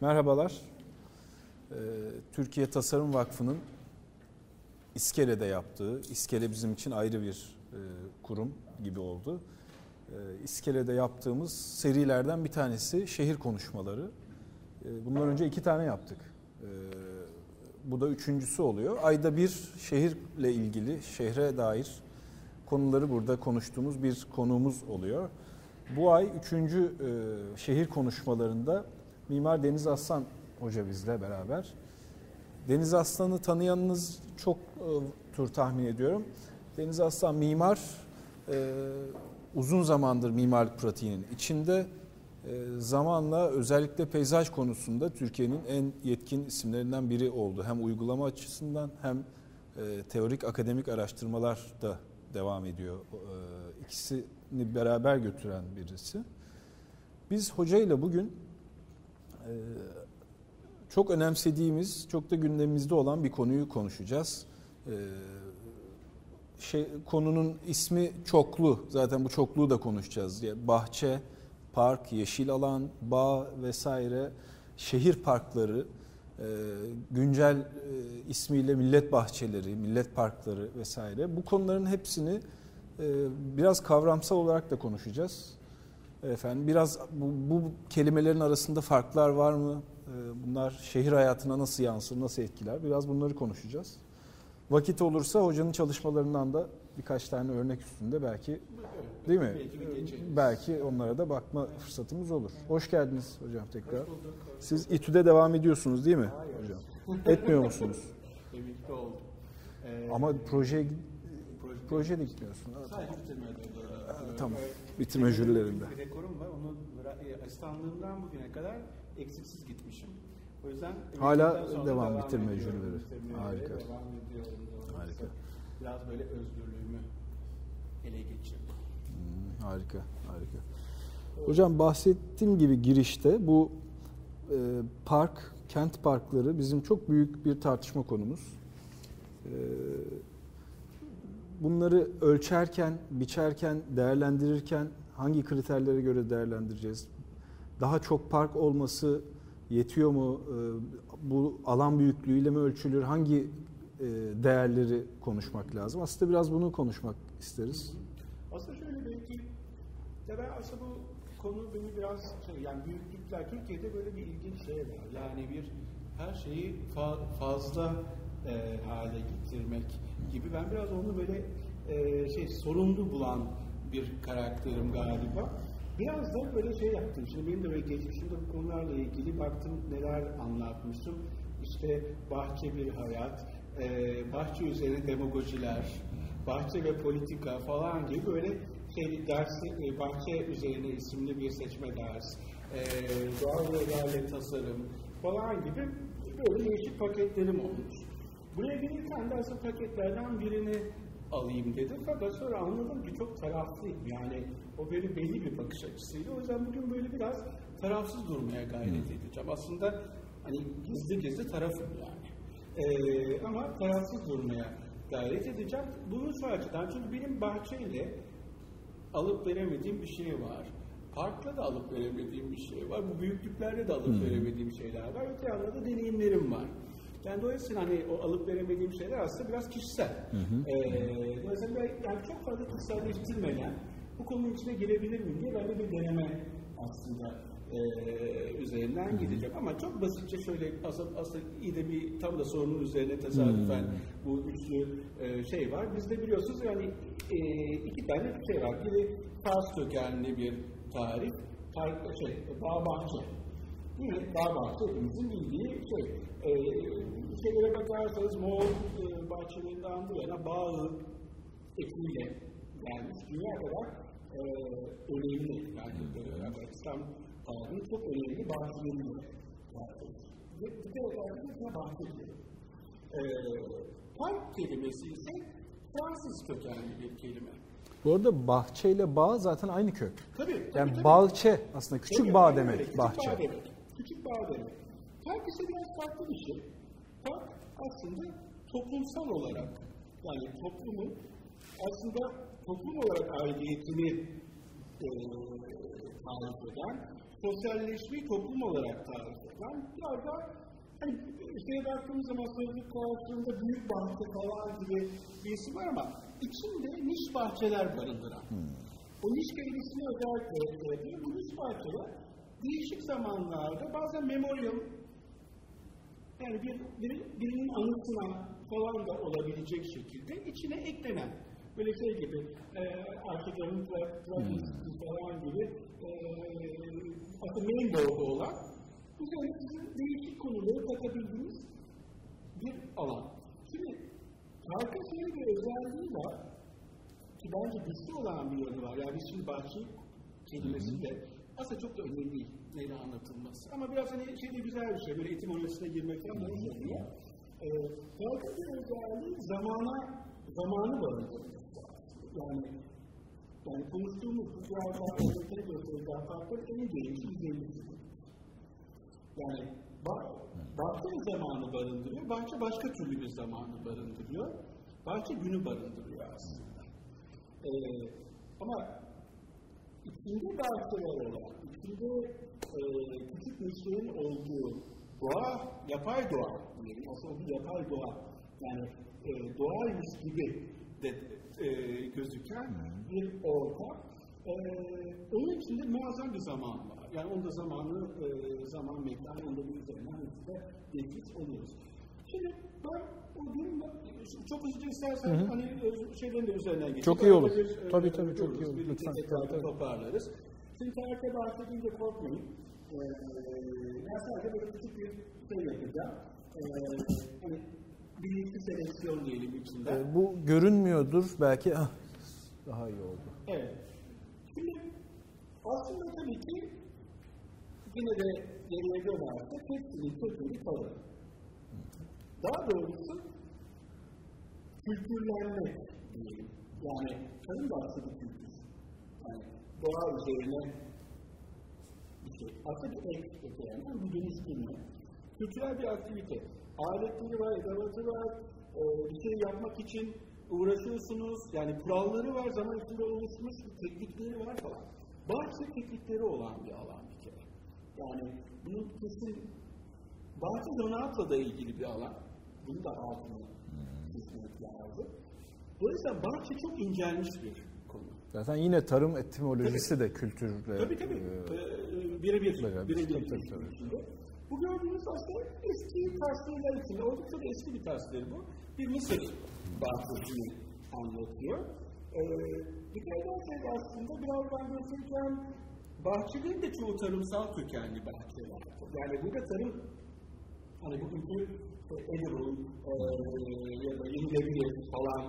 Merhabalar. Ee, Türkiye Tasarım Vakfı'nın İskele'de yaptığı, İskele bizim için ayrı bir e, kurum gibi oldu. Ee, İskele'de yaptığımız serilerden bir tanesi şehir konuşmaları. Ee, bundan önce iki tane yaptık. Bu da üçüncüsü oluyor. Ayda bir şehirle ilgili, şehre dair konuları burada konuştuğumuz bir konuğumuz oluyor. Bu ay üçüncü e, şehir konuşmalarında Mimar Deniz Aslan Hoca bizle beraber. Deniz Aslan'ı tanıyanınız çok e, tur tahmin ediyorum. Deniz Aslan mimar, e, uzun zamandır mimarlık pratiğinin içinde. E, zamanla özellikle peyzaj konusunda Türkiye'nin en yetkin isimlerinden biri oldu. Hem uygulama açısından hem e, teorik akademik araştırmalar da devam ediyor. E, ikisini beraber götüren birisi. Biz hocayla bugün ee, çok önemsediğimiz, çok da gündemimizde olan bir konuyu konuşacağız. Ee, şey, konunun ismi çoklu. Zaten bu çokluğu da konuşacağız. Bahçe, park, yeşil alan, bağ vesaire, şehir parkları, e, güncel e, ismiyle millet bahçeleri, millet parkları vesaire. Bu konuların hepsini e, biraz kavramsal olarak da konuşacağız. Efendim biraz bu, bu kelimelerin arasında farklar var mı? Bunlar şehir hayatına nasıl yansır, nasıl etkiler? Biraz bunları konuşacağız. Vakit olursa hocanın çalışmalarından da birkaç tane örnek üstünde belki değil mi? Belki, belki onlara da bakma fırsatımız olur. Hoş geldiniz hocam tekrar. Siz İTÜ'de devam ediyorsunuz değil mi Hayır. hocam? Etmiyor musunuz? Emekli oldum. Ee, Ama projeye projede gitmiyorsun. Sadece bitirmede Tamam. Bitirme jürilerinde. Bir rekorum var. Onu e, asistanlığımdan bugüne kadar eksiksiz gitmişim. O yüzden hala devam, devam bitirme jürileri. Harika. Devam. Harika. Biraz böyle özgürlüğümü ele geçirdim. Hmm, harika, harika. Hocam bahsettiğim gibi girişte bu e, park, kent parkları bizim çok büyük bir tartışma konumuz. E, bunları ölçerken, biçerken, değerlendirirken hangi kriterlere göre değerlendireceğiz? Daha çok park olması yetiyor mu? Ee, bu alan büyüklüğüyle mi ölçülür? Hangi e, değerleri konuşmak lazım? Aslında biraz bunu konuşmak isteriz. Aslında şöyle belki ya ben aslında bu konu beni biraz şey yani büyüklükler Türkiye'de böyle bir ilginç şey var. Yani bir her şeyi fa fazla e, hale getirmek gibi. Ben biraz onu böyle e, şey sorumlu bulan bir karakterim galiba. Biraz da böyle şey yaptım. Şimdi benim de böyle geçmişimde bu konularla ilgili baktım neler anlatmıştım. İşte bahçe bir hayat, e, bahçe üzerine demagojiler, bahçe ve politika falan gibi böyle şey dersi, e, bahçe üzerine isimli bir seçme ders, e, doğal ve tasarım falan gibi böyle değişik paketlerim olmuş. Buraya gelirken de aslında paketlerden birini alayım dedim. Fakat sonra anladım ki çok taraflıyım. Yani o böyle belli bir bakış açısıydı. O yüzden bugün böyle biraz tarafsız durmaya gayret edeceğim. Aslında hani gizli gizli tarafım yani. Ee, ama tarafsız durmaya gayret edeceğim. Bunun şu açıdan çünkü benim bahçeyle alıp veremediğim bir şey var. Parkla da alıp veremediğim bir şey var. Bu büyüklüklerde de alıp hmm. veremediğim şeyler var. Öte yanda da deneyimlerim var. Yani dolayısıyla hani o alıp veremediğim şeyler aslında biraz kişisel. Hı hı. Ee, dolayısıyla yani çok fazla kişiselleştirmeden bu konunun içine girebilir miyim diye de bir deneme aslında e, üzerinden hı. gideceğim. Ama çok basitçe şöyle aslında, aslında iyi de bir tam da sorunun üzerine tesadüfen hı. bu üçlü e, şey var. Bizde biliyorsunuz yani e, iki tane şey var. Biri Fars kökenli bir tarih, tarih şey, bağ bahçe Yine dağ bahçe hepimizin bildiği şey. E, şeylere bakarsanız Moğol e, bahçelerinden bu yana bağı etiyle gelmiş. Dünya kadar e, önemli. Yani e, İslam tarihinin çok önemli bahçeleri var. Ve bir de özellikle bahçe e, park kelimesi ise Fransız kökenli bir kelime. Bu arada bahçe ile bağ zaten aynı kök. Tabii. Yani tabii, tabii. bahçe aslında küçük tabii, bağ demek küçük bahçe. Bağ demek küçük bağ demek. Park ise biraz farklı bir şey. Park aslında toplumsal olarak Yani toplumun aslında toplum olarak aidiyetini e, tarif eden, sosyalleşmeyi toplum olarak tarif eden, biraz da hani şeye baktığımız zaman sözlük karşılığında büyük bahçe falan gibi bir isim var ama içinde niş bahçeler barındıran. Hmm. O niş kelimesini özellikle yapıyor. Bu niş bahçeler değişik zamanlarda bazen memorial yani bir, bir, birinin anısına falan da olabilecek şekilde içine eklenen böyle şey gibi e, Arkadan'ın Travis'i falan gibi e, aslında main board'u olan üzerine sizin değişik konuları katabildiğiniz bir alan. Şimdi harika şöyle bir özelliği var ki bence güçlü olan bir yönü var. Yani biz şimdi bahçe kelimesi de aslında çok da önemli değil neyle anlatılması. Ama biraz hani şey de güzel bir şey, böyle etimolojisine girmekten de iyi. Ee, harika bir özelliği zamana, zamanı barındırıyor yani yani konuştuğumuz bu cevaplarındaki gösterilen farklar en genç yüzeyimiz. Yani bah, bahçe zamanı barındırıyor, bahçe başka türlü bir zamanı barındırıyor. Bahçe günü barındırıyor aslında. Ee, ama içinde bahçeler olan, içinde e, küçük nişlerin olduğu doğa, yapay doğa, aslında bir yapay doğa, yani e, doğaymış gibi de e, gözüken bir ortam. E, onun içinde muazzam bir zaman var. Yani onda zamanı, e, zaman mekanı, onda bir üzerinden de geçmiş oluyoruz. Şimdi ben o gün çok hızlı istersen hı hı. hani e, şeylerin de üzerinden geçelim. Çok iyi olur. Bir, e, tabii tabii çok iyi olur. Lütfen. Lütfen. toparlarız. Şimdi tarihte bahsedince korkmayın. Ee, ben sadece böyle küçük bir şey yapacağım. Ee, hani bilinçli seleksiyon diyelim içinde. E, bu görünmüyordur belki ah, daha iyi oldu. Evet. Şimdi aslında tabii ki yine de geriye dönersek hepsinin kökeni kalır. Daha doğrusu kültürlenme diyelim. Yani kadın bahsi bir kültür. Yani doğa üzerine bir şey. Aslında öte yandan bu dönüştürme. Kültürel bir aktivite aletleri var, edevatı var, e, bir şey yapmak için uğraşıyorsunuz. Yani kuralları var, zaman içinde oluşmuş teknikleri var falan. Bahçe teknikleri olan bir alan bir kere. Yani bunun kesin bahçe zanaatla da ilgili bir alan. Bunu da altına çizmek lazım. Dolayısıyla bahçe çok incelmiş bir konu. Zaten yine tarım etimolojisi tabii. de kültürle... Tabii tabii. E, ee, birebir. Birebir. Tabii, tabii, tabii. Bu gördüğünüz aslında eski tasvirler içinde, oldukça da eski bir tasvir bu. Bir Mısır bahçesini anlatıyor. Ee, dikkat ederseniz aslında birazdan göstereceğim bahçelerin de çoğu tarımsal kökenli bahçeler. Yani burada tarım, hani bugünkü e, edible e, ya da yenilebilir falan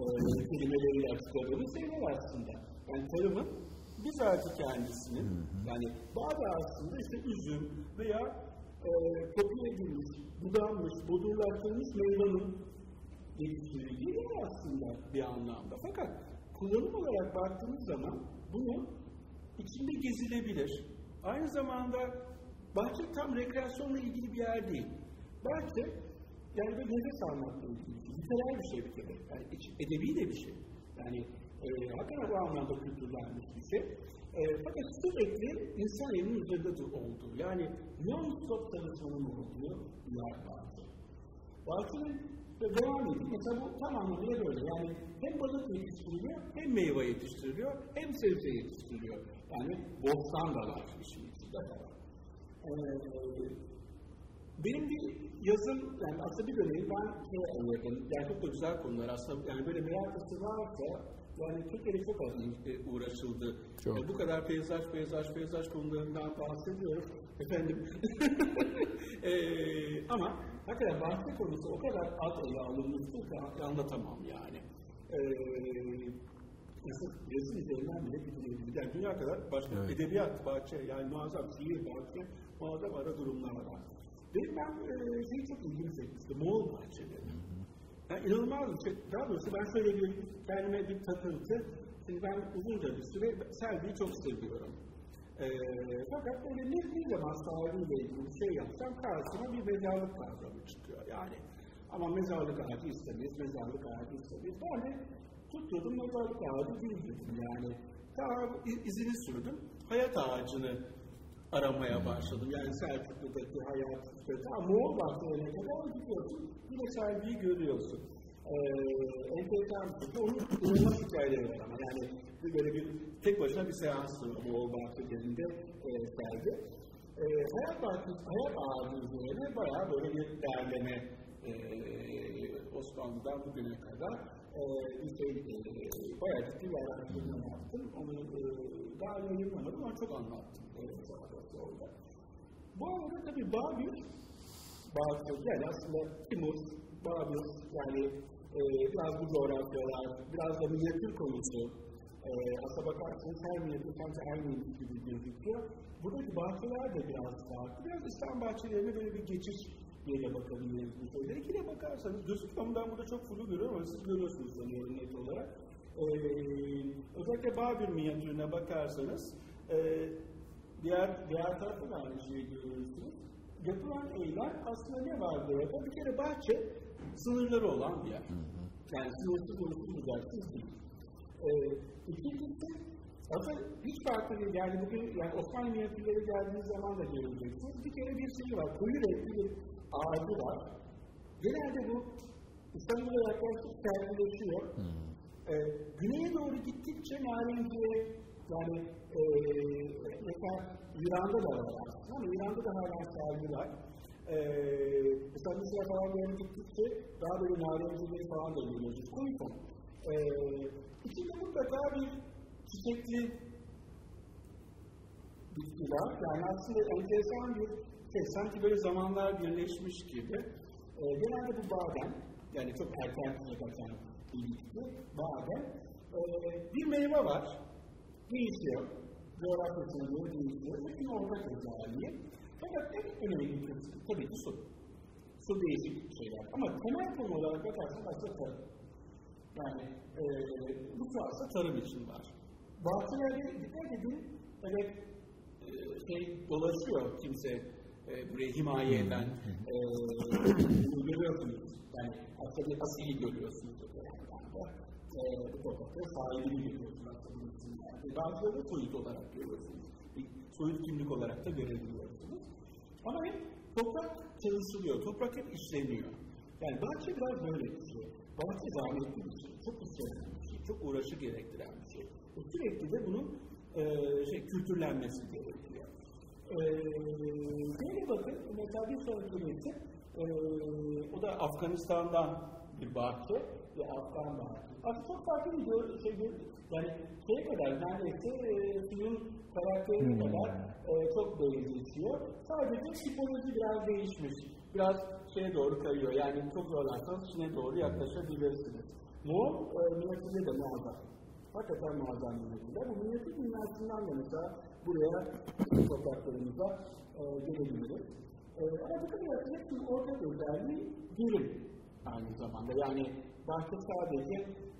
e, kelimeleriyle açıkladığımız şeyler aslında. Yani tarımın bizatihi kendisinin, yani bazı aslında işte üzüm veya e, kopya edilmiş, budanmış, bodurlaştırılmış meyvanın geliştirildiği yer aslında bir anlamda. Fakat kullanım olarak baktığımız zaman bunu içinde gezilebilir. Aynı zamanda bahçe tam rekreasyonla ilgili bir yer değil. Bahçe yani bir nefes almakla ilgili. Literal bir şey bir kere. Yani edebi de bir şey. Yani e, hakikaten bu anlamda kültürlenmiş bir şey. E, fakat sürekli insan elinin üzerinde de oldu. Yani non-stop çalışmanın olduğu bir yer vardı. Bahçenin ve devam ediyor. Mesela bu tam anlamıyla böyle. Yani hem balık yetiştiriliyor, hem meyve yetiştiriliyor, hem sebze yetiştiriliyor. Yani bostan da var işin içinde falan. Ee, benim bir yazım, yani aslında bir dönem ben şey ayırdım, yani çok da güzel konular aslında, yani böyle meraklısı varsa yani Türkiye'de çok az uğraşıldı. Çok. E, bu kadar peyzaj, peyzaj, peyzaj konularından bahsediyoruz. Efendim. e, ama hakikaten bahçe konusu o kadar az ele alınmıştı ki anlatamam yani. E, yazı, yazı üzerinden bile gidilebilir. Yani dünya kadar başka evet. edebiyat, bahçe, yani muazzam şiir, bahçe, muazzam ara durumlar var. Benim ben e, şeyi çok ilgimi çekmişti, Moğol bahçeleri. Yani inanılmaz bir şey. Daha doğrusu ben şöyle bir kendime bir takıntı. Şimdi ben uzunca bir süre Selvi'yi çok seviyorum. Ee, fakat böyle ne, ne zaman sahibiyle ilgili bir şey yapsam karşısına bir mezarlık kavramı çıkıyor. Yani Ama mezarlık ağacı istemeyiz, mezarlık ağacı istemeyiz. Ben de tutturdum mezarlık ağacı değil dedim yani. Daha izini sürdüm. Hayat ağacını aramaya başladım. Yani Selçuklu'daki hayat, ta Moğol bahçelerine kadar gidiyorsun, yine sergiyi görüyorsun. Ee, enteresan bir şekilde onun inanılmaz hikayeleri var ama yani böyle bir tek başına bir seanstı Moğol bahçelerinde e, sergi. E, hayat bahçesi, hayat ağacı üzerine bayağı böyle bir derleme e, Osmanlı'dan bugüne kadar bir şey, e, bayağı ciddi bir araştırma yaptım. Onu e, daha yayınlamadım ama çok anlattım. E, orada. Bu arada tabii Babil, Babil yani aslında Timur, Babil yani e, biraz bu coğrafyalar, biraz da minyatür konusu, e, aslına bakarsanız her minyatür sanki aynı gibi gözüküyor. Buradaki bahçeler de biraz farklı. Biraz İslam bahçelerine böyle bir geçiş diye bakabiliriz bu şeylere. İkine bakarsanız, gözüküyor ben burada çok fulu görüyorum ama siz görüyorsunuz sanıyorum net olarak. Ee, özellikle Babil minyatürüne bakarsanız, e, diğer, diğer tarafta da aynı şeyi görüyorsunuz. Yapılan eylem aslında ne var burada? Bir kere bahçe sınırları olan bir yer. Yani sınırsız ulusuz bucaksız değil. Ee, ikincisi, aslında hiç farklı değil. Yani bugün yani Osmanlı minyatürleri geldiğiniz zaman da göreceksiniz. Bir kere bir şey var. Koyu renkli bir ağacı var. Genelde bu İstanbul'a yaklaşık sergileşiyor. Hmm. Ee, güneye doğru gittikçe narenciye yani e, mesela İran'da da var aslında ama İran'da da hala sergi var. Ee, mesela Mısır'a falan doğru gittikçe daha böyle narencileri falan da görüyoruz. Koyu ton. Ee, içinde mutlaka bir çiçekli bitki var. Yani aslında enteresan bir şey, sanki böyle zamanlar birleşmiş gibi. E, genelde bu badem, yani çok erken çiçek açan bir bitki, badem. E, bir meyve var, değişiyor. Coğrafyasına göre değişiyor. Bütün ortak özelliği. Fakat en önemli kısmı tabii ki su. Su değişik şeyler. Ama temel konu olarak bakarsan aslında tarım. Yani e, bu aslında tarım için var. Bahçelerde dikkat edin, evet e, şey dolaşıyor kimse e, burayı himaye eden e, görüyorsunuz. Yani aslında asiyi görüyorsunuz. E, bu toprakta sahibini görüyorsunuz aslında. Yani bazıları soyut olarak görüyorsunuz. Bir soyut kimlik olarak da görebiliyorsunuz. Ama hep toprak çalışılıyor, toprak hep işleniyor. Yani bahçe biraz böyle bir şey. Bahçe zahmetli bir şey, çok işlenen bir şey, çok uğraşı gerektiren bir şey. E, sürekli de bunun e, şey, kültürlenmesi gerekiyor. Ee, şöyle bakın, mesela bir sonraki resim, e, o da Afganistan'dan bir bahçe ve Afgan bahçe. Aslında çok farklı bir şey, yani şey kadar, neredeyse e, suyun karakteri hmm. kadar e, çok benzeşiyor. Sadece tipoloji biraz değişmiş. Biraz şeye doğru kayıyor. Yani çok zorlarsanız Çin'e doğru yaklaşabilirsiniz. Moğol e, milletinde de muazzam. Hakikaten muazzam milletinde. Bu milletin dünyasından da mesela buraya topraklarımıza e, gelebiliriz. E, ama bu kadar hepsinin ortak özelliği birim aynı zamanda. Yani bahçe sadece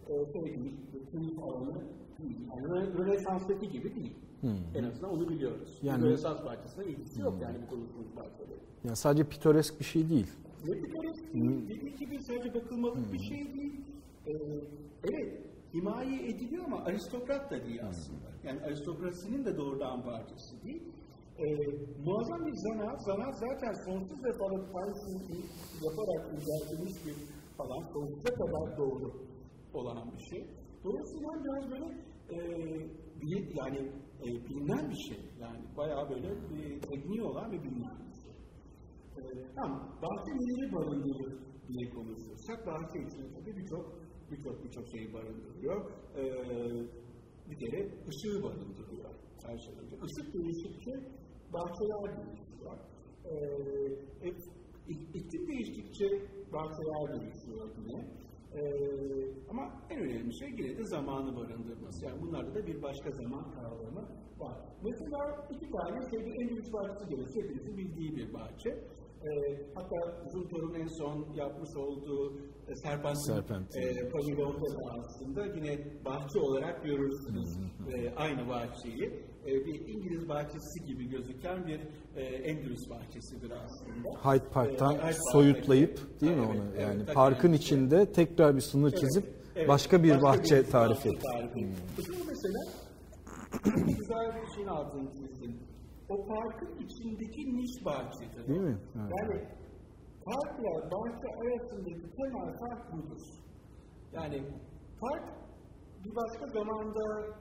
e, şey değil, turizm alanı değil. Yani Rönesans'taki gibi değil. Hmm. En azından onu biliyoruz. Yani, Rönesans bahçesine ilgisi hmm. yok yani bu konuştuğumuz bahçede. Yani sadece pitoresk bir şey değil. Ne pitoresk değil, hmm. dediği gibi sadece bakılmalık hmm. bir şey değil. Himaye ediliyor ama aristokrat da değil aslında. Yani aristokrasinin de doğrudan parçası değil. E, muazzam bir zanaat, zanaat zaten sonsuz ve faydasını yaparak düzeltilmiş bir falan, sonsuza kadar doğru olan bir şey. Dolayısıyla biraz böyle e, bilir, yani e, bilinen bir şey. Yani bayağı böyle bir tekniği olan ve bilinen bir şey. E, tamam, bahçe neleri barındırır diye konuşuyorsak, bahçe içinde tabii birçok birçok birçok şeyi barındırıyor. Ee, bir kere ışığı barındırıyor her şeyden önce. Işık değiştikçe bahçeler değişiyor. Ee, iklim değiştikçe bahçeler değişiyor yine. Ee, ama en önemli şey yine de zamanı barındırması. Yani bunlarda da bir başka zaman kavramı var. Mesela iki tane şeyde en büyük bahçesi gelirse hepinizin bildiği bir bahçe. E, hatta Juntor'un en son yapmış olduğu e, Serpentin, Serpentin. E, pavilonda da aslında yine bahçe olarak görürsünüz e, aynı bahçeyi. E, bir İngiliz bahçesi gibi gözüken bir e, Endülüs bahçesidir aslında. Hyde Park'tan E, Hyde Park'taki- soyutlayıp değil mi Evet, onu? evet, Yani tabii. parkın içinde tekrar bir sınır çizip Evet, başka bir bahçe bir tarifi. bahçe tarifi. Bakın mesela güzel bir şeyin altını çizdin. O parkın içindeki niş bahçedir. Değil mi? Evet. Yani parkla bahçe arasındaki temel fark budur. Yani park bir başka zamanda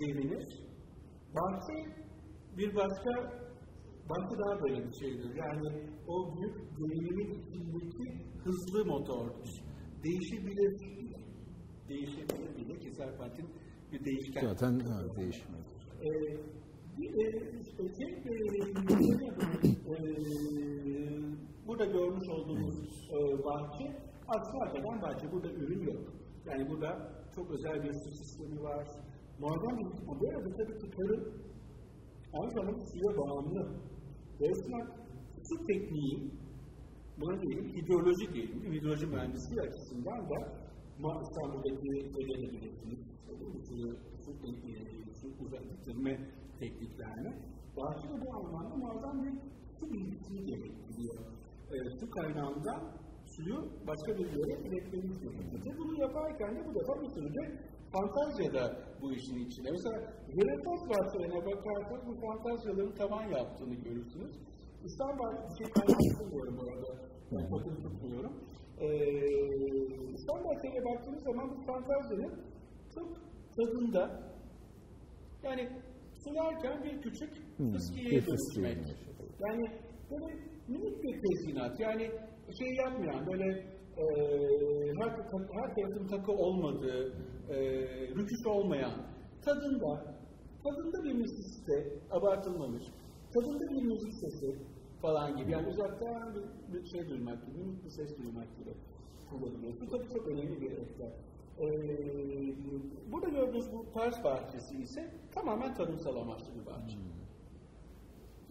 devinir. Bahçe bir başka bahçe daha böyle bir şeydir. Yani o büyük devrimin içindeki hızlı motordur. Değişebilir bile. Değişebilir bile ki Serpentin bir değişken. Zaten ha, değişmiyor. Ee, işte şey, burada görmüş olduğumuz e, bahçe aslında hakikaten bahçe. Burada ürün yok. Yani burada çok özel bir su sistemi var. Muazzam bir bu arada tabii ki tarım aynı zamanda suya bağımlı. Dolayısıyla su tekniği buna diyelim hidroloji diyelim. Hidroloji mühendisliği açısından da İstanbul'daki ödenebilirsiniz. Suyu, su tekniği, su uzatılma tekniklerini. Bahçede bu anlamda muazzam bir su bilgisini gerektiriyor. E, su kaynağından suyu başka bir yere iletmeniz gerekiyor. Bunu yaparken de bu defa bir sürü de fantazya da bu işin içinde. Mesela Rönesans bahçelerine bakarsanız bu fantazyaların tavan yaptığını görürsünüz. İstanbul bir şey kaynaklı diyorum bu arada. Ben tutmuyorum. Ee, İstanbul baktığınız zaman bu fantazyanın çok tadında yani sularken bir küçük Hmm, fıskiyeye dönüşmek. Yani böyle minik bir tezinat. Yani şey yapmayan böyle e, her, her tarafın takı olmadığı, e, rüküş olmayan, tadında, tadında bir müzik sesi, abartılmamış, tadında bir müzik sesi falan gibi. Yani uzaktan bir, bir şey duymak gibi, minik bir ses duymak gibi kullanılıyor. Bu tabii çok önemli bir etken. Ee, burada gördüğünüz bu Pars bahçesi ise tamamen tarımsal amaçlı bir bahçe.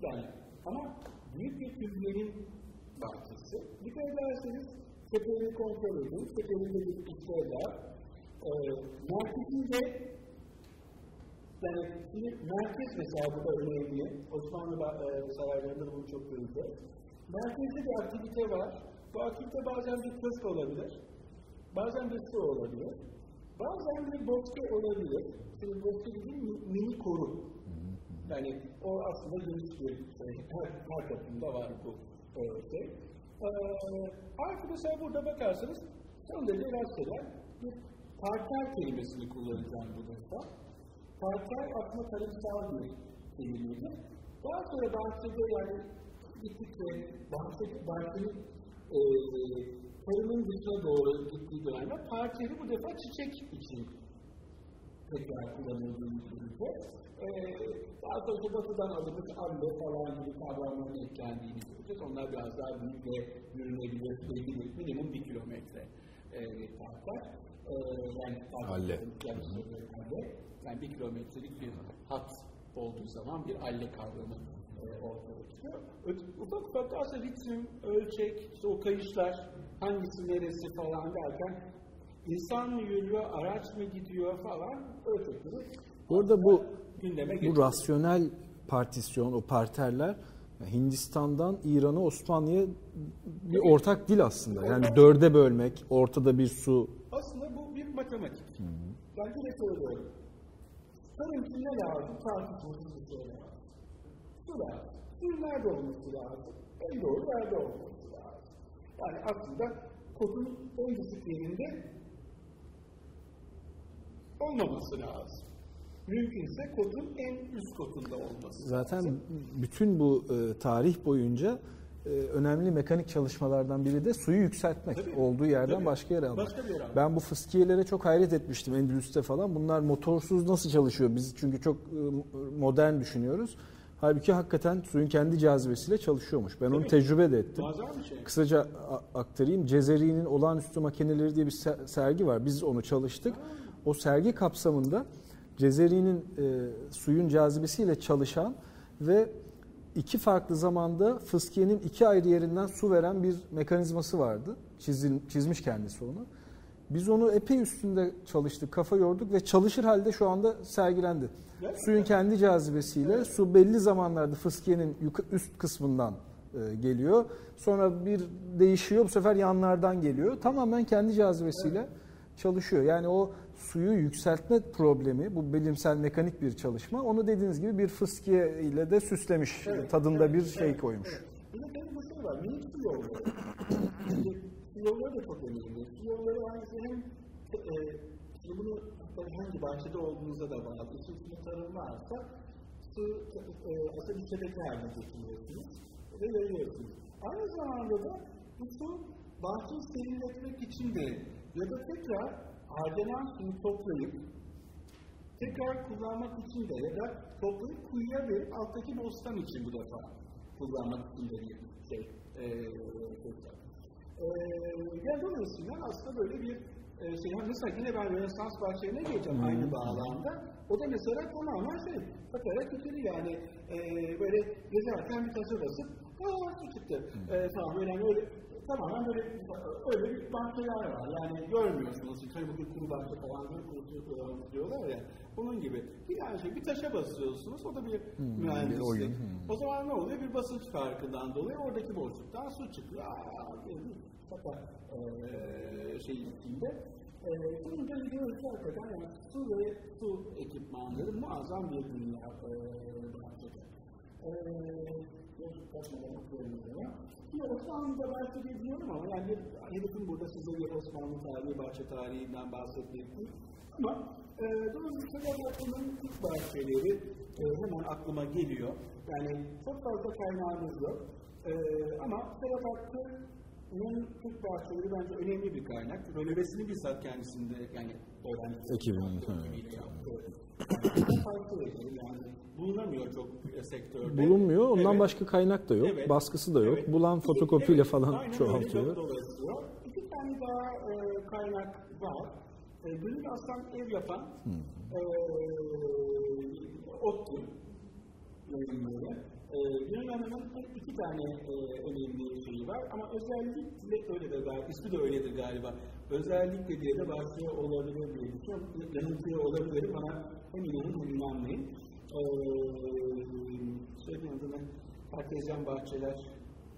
Yani ama büyük bir kültürlerin bahçesi. Dikkat ederseniz tepeleri kontrol edin. Tepelerinde bir işler var. Ee, merkezinde yani şimdi merkez mesela burada önemli. Osmanlı e, saraylarında da bunu çok göreceğiz. Merkezde bir aktivite var. Bu aktivite bazen bir köşk olabilir. Bazen su olabilir. Bazen bir bosque olabilir. Şimdi bosque dediğim mi- mini koru. Yani o aslında geniş bir şey. Her, her toplumda var bu e, şey. Ee, artık mesela burada bakarsanız son derece rastgele bir parter kelimesini kullanacağım bu defa. Parter aslında tarımsal bir kelimeydi. Daha sonra bahçede yani gittikçe bahçe, bahçenin e, tarımın dışına doğru gittiği dönemde parteri bu defa çiçek için tekrar kullanıldığını göreceğiz. Ee, daha sonra batıdan alınmış arlı falan gibi kavramların eklendiğini göreceğiz. Onlar biraz daha büyük ve yürünebilir, belki bir minimum bir kilometre e, parklar. Ee, yani Alle. Yani, alle. yani bir kilometrelik bir hat olduğu zaman bir alle kavramı e, ortaya çıkıyor. Ufak ufak aslında ritim, ölçek, işte o kayışlar, hangisi neresi falan derken insan mı yürüyor, araç mı gidiyor falan ölçekleri Orada bu gündeme bu getiriyor. rasyonel partisyon, o parterler Hindistan'dan İran'a, Osmanlı'ya bir ortak dil aslında. Yani dörde bölmek, ortada bir su. Aslında bu bir matematik. Ben de söylüyorum. Tarım için ne lazım? Tartışmasız bir şey lazım. Su lazım. Suyun nerede olması lazım? En doğru yerde olması. Yani aslında kodun en yerinde olmaması lazım. Mümkünse kodun en üst kodunda olması Zaten lazım. bütün bu e, tarih boyunca e, önemli mekanik çalışmalardan biri de suyu yükseltmek. Tabii. Olduğu yerden Tabii. başka yere almak. Başka bir yere almak. Ben bu fıskiyelere çok hayret etmiştim Endülüs'te falan. Bunlar motorsuz nasıl çalışıyor? Biz çünkü çok e, modern düşünüyoruz. Halbuki hakikaten suyun kendi cazibesiyle çalışıyormuş. Ben onu Tabii. tecrübe de ettim. Şey. Kısaca aktarayım. Cezeri'nin olağanüstü makineleri diye bir se- sergi var. Biz onu çalıştık. O sergi kapsamında Cezeri'nin e, suyun cazibesiyle çalışan ve iki farklı zamanda fıskiyenin iki ayrı yerinden su veren bir mekanizması vardı. Çizil, çizmiş kendisi onu. Biz onu epey üstünde çalıştık, kafa yorduk ve çalışır halde şu anda sergilendi. Suyun kendi cazibesiyle su belli zamanlarda fıskiyenin üst kısmından e, geliyor. Sonra bir değişiyor, bu sefer yanlardan geliyor. Tamamen kendi cazibesiyle çalışıyor. Yani o suyu yükseltme problemi, bu bilimsel mekanik bir çalışma. Onu dediğiniz gibi bir fıskiye ile de süslemiş, Evet, tadında evet, bir şey evet, koymuş. evet. Bir de bu şey var, minik su yolları. Su yolları da çok önemli. Su yolları aynı hem e, bunu tabii hangi bahçede olduğunuzda da bağlı. İçinde tarım varsa su e, aslında bir şebeke haline getiriyorsunuz ve yayıyorsunuz. Aynı zamanda da bu su bahçeyi serinletmek için de ya da tekrar harcanan suyu toplayıp tekrar kullanmak için de ya da toplayıp kuyuya verip alttaki bostan için bu defa kullanmak için de bir şey. E, tekrar. E, yani dolayısıyla aslında böyle bir şey. Ha, Mesela yine ben Rönesans bahçelerine geleceğim aynı bağlamda. O da mesela tamamen şey, bakarak getiri yani e, böyle gezerken bir taşı basıp aa çıktı. E, tamam böyle hani öyle tamamen böyle öyle bir bahçeler var. Yani görmüyorsunuz. Bugün kuru bahçe falan bir kuru diyorlar ya. Onun gibi. Bir yani şey, bir taşa basıyorsunuz. O da bir mühendislik. bir oyun, hmm. O zaman ne oluyor? Bir basınç farkından dolayı oradaki boşluktan su çıkıyor. Aa, fakat eee şey içinde. Eee bunun biliyoruz ki hakikaten yani su ve su ekipmanları muazzam bir dünya eee bahçede. Eee bir Osmanlı'da bahçede diyorum ama yani hedefim burada size bir Osmanlı tarihi, bahçe tarihinden bahsetmek değil. Ama e, dolayısıyla Sedat ilk bahçeleri e, hemen aklıma geliyor. Yani çok fazla kaynağımız yok. E, ama Sedat Hakkı'nın Türk bahçeleri bence önemli bir kaynak. Rölevesini bizzat kendisinde yani öğrencisi. Ekibinin, yaptı. Yani, bulunamıyor çok sektörde. Bulunmuyor. Ondan Evet. başka kaynak da yok. Evet. Baskısı da yok. Evet. Bulan fotokopiyle Evet, falan aynen çoğaltıyor. İki tane daha e, kaynak var. E, Gönül Aslan ev yapan e, ODTÜ yayınları. E, Gönül Hanım'ın iki tane e, önemli şeyi var ama özellikle öyle de galiba, ismi de öyledir galiba. Özellikle diye de başlıyor olabilir diye düşünüyorum. Yanıltıyor olabilirim ama hem inanın hem inanmayın. E, şeyin adını Kartezyen Bahçeler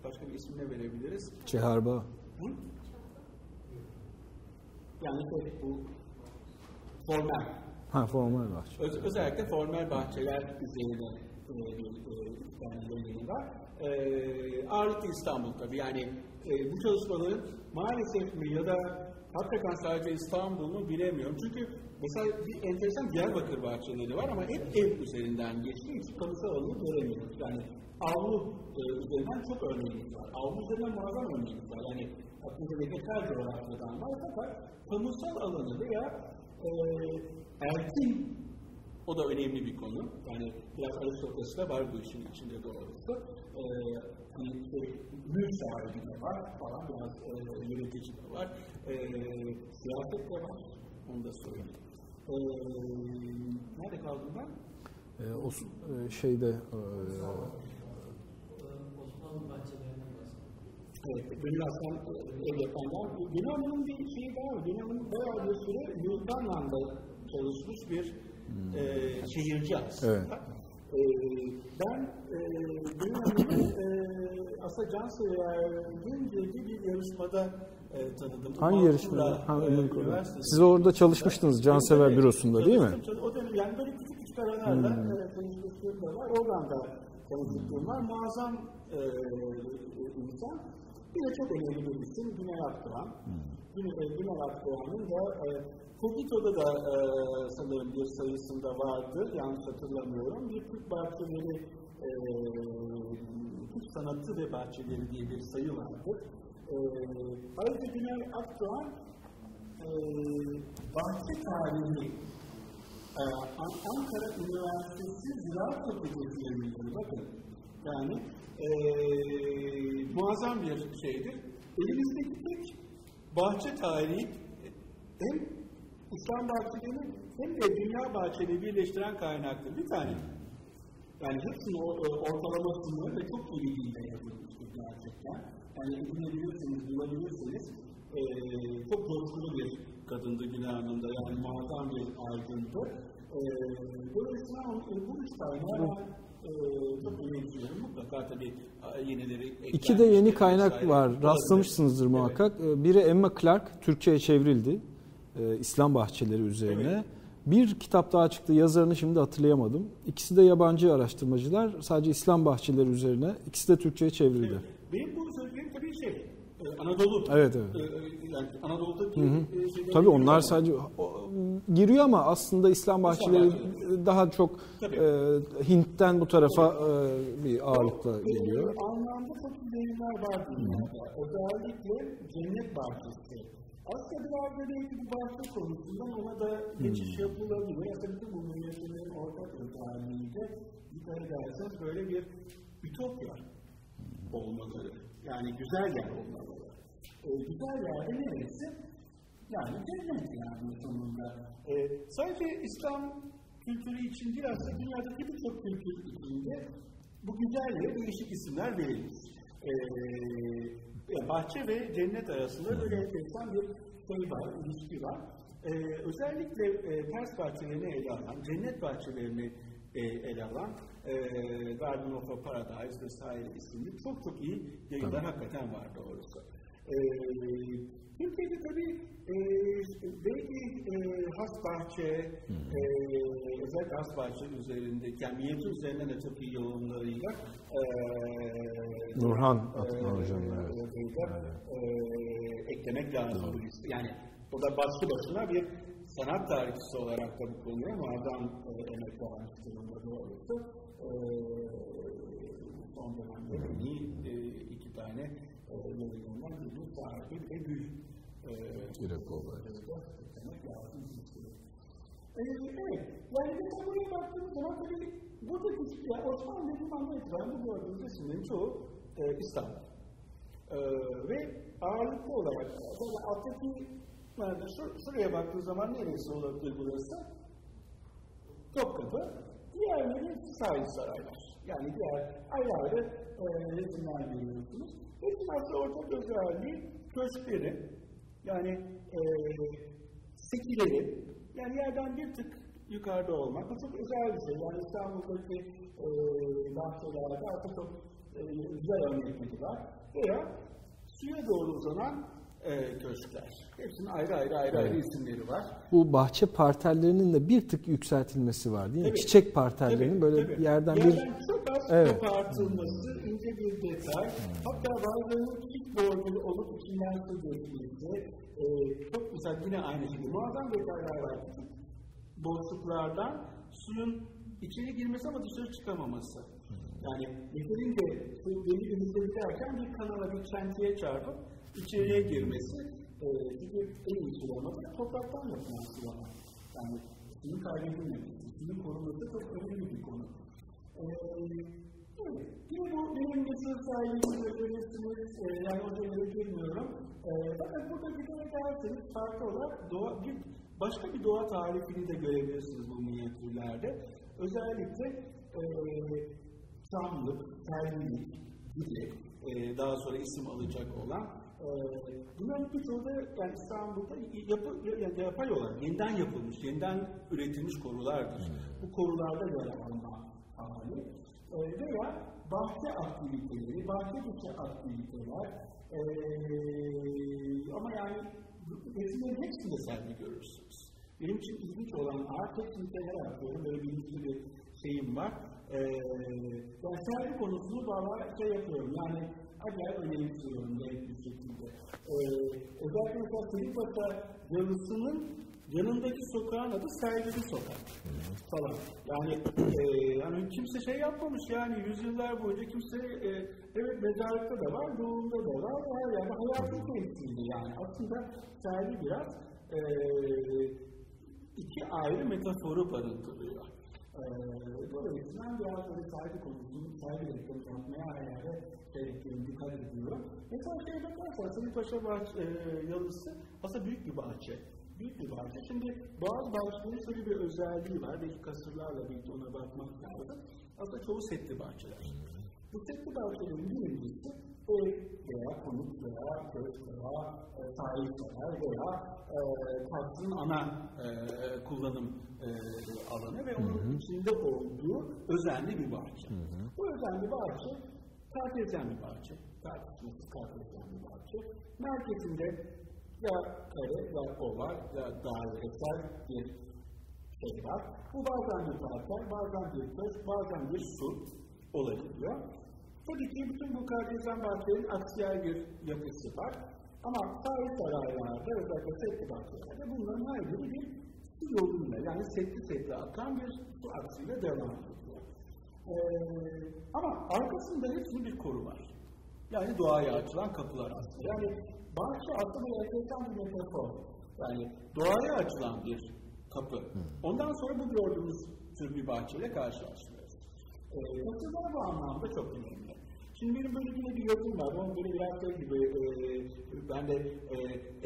başka bir isimle verebiliriz. Çeharba. Hı? Yani şey, bu formel. Ha formal bahçe. Öz, özellikle formel bahçeler üzerine bir e, tane yayını var. E, ağırlıklı İstanbul tabii. Yani e, bu çalışmaların maalesef mi ya da hakikaten sadece İstanbul mu bilemiyorum. Çünkü mesela bir enteresan Diyarbakır bahçeleri var ama hep ev üzerinden geçtiği için kamusal alanı göremiyoruz. Yani avlu üzerinden çok örneğimiz var. Avlu üzerinden muazzam örneğimiz var. Yani aklınıza vejetal coğrafyadan var fakat kamusal alanı veya e, erkin o da önemli bir konu. Yani biraz aristokrasi de var bu işin içinde doğrusu. Ee, hani şey, mülk sahibi de var falan, biraz e, yönetici de var. E, siyaset de var, onu da söyleyeyim. E, nerede kaldım ben? Ee, o e, şeyde e, Osmanlı bahçelerinden bahsediyor. Evet, Gönül Aslan e, ev yapanlar. Gönül Hanım'ın bir şeyi daha var. Gönül Hanım bayağı bir süre Yunanlan'da çalışmış bir e, şehirci aslında. Evet. E, ben e, Gönül Hanım'ı e, aslında Cansever'in girdiği bir yarışmada e, tanıdım. hangi? Maltura, Ha, e. Siz orada çalışmıştınız Cansever Evet, Bürosu'nda değil mi? Hmm. çalıştım. O dönem yani böyle küçük küçük aralarla e, tanışmışlığım da var. Oradan da tanışmışlığım var. Muazzam e, insan. Bir de çok önemli bir isim Güney Akdoğan. Hmm. Güney, e, Güney Akdoğan'ın da e, Kogito'da da e, sanırım bir sayısında vardı. Yanlış hatırlamıyorum. Bir Türk bahçeleri e, Türk sanatı ve bahçeleri diye bir sayı vardı. E, ayrıca Güney Akdoğan e, bahçe tarihi e, An- Ankara Üniversitesi Ziraat Fakültesi'ne müdürü. Bakın yani e, muazzam bir şeydir. Elimizdeki tek bahçe tarihi hem İslam bahçelerini hem de dünya bahçeleri birleştiren kaynaktır. Bir tane. Yani hepsinin e, ortalamasını ve çok iyi bir dilde yazılmıştır gerçekten. Yani edinebilirsiniz, bulabilirsiniz. E, çok coşkulu bir kadındı Güney Hanım'da. Yani muazzam bir aydındı. E, dolayısıyla e, bu üç kaynağı e, çok önemsiyorum. Mutlaka tabii yenileri İki de yeni kaynak vesaire. var. Rastlamışsınızdır Evet. muhakkak. Ee, Biri Emma Clark, Türkçe'ye çevrildi. Ee, İslam bahçeleri üzerine. Evet. Bir kitap daha çıktı. Yazarını şimdi hatırlayamadım. İkisi de yabancı araştırmacılar. Sadece İslam bahçeleri üzerine. İkisi de Türkçe'ye çevrildi. Evet. Benim bu söylediğim tabii şey, e, Anadolu. Evet, evet. E, e, yani Anadolu'daki e, şeyleri Tabii onlar sadece giriyor ama aslında İslam bahçeleri daha çok Tabii. e, Hint'ten bu tarafa e, bir ağırlıkla geliyor. anlamda çok ilerler var dünyada. Özellikle cennet bahçesi. Aslında biraz da belki bu bahçe konusundan ona da geçiş yapılabilir. Aslında bütün bu milliyetlerin ortak özelliğiyle dikkat ederseniz böyle bir ütopya olmaları. Yani güzel yer olmaları. E, güzel yerde neresi? Yani cennet yani sonunda. E, sadece İslam kültürü için değil aslında dünyadaki birçok kültür içinde bu güzel yere değişik isimler verilmiş. E, bahçe ve cennet arasında böyle enteresan bir şey var, ilişki var. E, özellikle e, Pers bahçelerini ele alan, cennet bahçelerini e, ele alan e, Garden of a Paradise vesaire isimli çok çok iyi yayınlar hakikaten var doğrusu. E, Türkiye'de tabii belki e, has bahçe, e, özellikle has bahçe üzerindeki, yani minyatür üzerinden de çok iyi yorumlarıyla e, Nurhan e, Atman hocam, evet. e, e, eklemek lazım liste. Yani o da başlı başına bir sanat tarihçisi olarak da bu konuya muazzam e, emek vermiş durumda doğrusu. E, son dönemde en iyi e, iki tane e, yayınlanan bir sahibi ve gül e, eklemek lazım. Ee, evet, yani mesela buraya baktığımız zaman tabii buradaki, yani Osmanlı dediğim anda itibaren bu gördüğümüz isimlerin çoğu e, İslam. Ee, ve ağırlıklı olarak, böyle alttaki, yani şur, şuraya baktığı zaman neresi olabilir burası? Topkapı, diğerleri hepsi sahil saraylar. Yani diğer ayrı ayrı e, resimler görüyorsunuz. Hepsinin aslında ortak özelliği köşkleri, yani e, sekileri, yani yerden bir tık yukarıda olmak. Bu çok özel bir şey. Yani İstanbul'daki e, bahçelerde artık çok e, güzel örnekleri var. Veya suya doğru uzanan e, köşkler. Hepsinin ayrı ayrı ayrı ayrı isimleri var. Bu bahçe parterlerinin de bir tık yükseltilmesi var değil mi? Evet. Çiçek parterlerinin Tabii, böyle tabii. yerden bir Yerden çok az Evet. kopartılması, ince bir detay. Hatta bazılarının çift bordeli olup içinden su dökülmesi. E, çok güzel yine aynı şekilde. Muazzam detaylar var. Küçük boşluklardan suyun içeri girmesi ama dışarı çıkamaması. Yani yeterince su deli denizde biterken bir kanala bir çentiye çarpıp içeriye girmesi. E, çünkü en iyi sulama da topraktan yapılan sulama. Yani suyun kaybedilmemesi, suyun korunması çok önemli bir konu. Ee, yine bu benim meşhur sahibimle görüyorsunuz, e, yani o şeylere girmiyorum. E, fakat burada bir de derseniz farklı olarak doğa, bir, başka bir doğa tarifini de görebilirsiniz bu minyatürlerde. Özellikle e, çamlık, terlilik gibi e, daha sonra isim alacak olan e, bunların birçoğu da yani İstanbul'da yapı, yani yapay olarak yeniden yapılmış, yeniden üretilmiş korulardır. Bu korularda yer alma hali e, veya bahçe aktiviteleri, bahçe dışı aktiviteler e, ama yani resimlerin hepsinde sergi görürsünüz. Benim için ilginç olan art hepsini kenara atıyorum, böyle bilinçli bir şeyim var. Ee, yani sergi konusunu valla şey yapıyorum, yani acayip önemsiyorum bir şekilde. Ee, özellikle mesela Selimpaşa yalısının yanındaki sokağın adı Sergili Sokak falan. Yani e, hani kimse şey yapmamış yani yüzyıllar boyunca kimse e, evet mezarlıkta da var, doğumda da var, her yerde hayatın temsili yani. Aslında sergi biraz e, iki ayrı metaforu barındırıyor. E, dolayısıyla biraz böyle sergi konusunu, sergi reklamı yapmaya yerde gerektiğini dikkat ediyorum. Mesela şeye bakarsanız Selimpaşa bahçe, e, yalısı aslında büyük bir bahçe büyük bir bahçe. Şimdi bazı bahçelerin şöyle bir özelliği var. Belki kasırlarla birlikte ona bakmak lazım. Aslında çoğu setli bahçeler. Bu setli bahçelerin birincisi ev veya konut veya köşk veya e, sahipseler veya e, taksının ana e, kullanım e, alanı ve onun hı hı. içinde olduğu özenli bir bahçe. Hı hı. Bu özenli bahçe kartezyen bir bahçe. Tartışmasız kartezyen bir bahçe. Merkezinde ya kare ya oval ya dairesel bir şey var. Bu bazen bir parker, bazen bir taş, bazen bir su olabiliyor. Tabii ki bütün bu kardeşen bahçelerin aksiyel bir yapısı var. Ama sahil saraylarda özellikle setli bahçelerde bunların her biri bir su yoluyla yani setli setli akan bir su aksıyla devam ediyor. Ee, ama arkasında hepsinin bir koru var. Yani doğaya açılan kapılar aslında. Yani bahçe aslında enteresan bir metafor. Yani doğaya açılan bir kapı. Ondan sonra bu gördüğümüz tür bir bahçeyle karşılaşıyoruz. Ee, kasırlar bu anlamda çok önemli. Şimdi benim böyle bir yazım var. Onun böyle biraz şey gibi e, ben de e,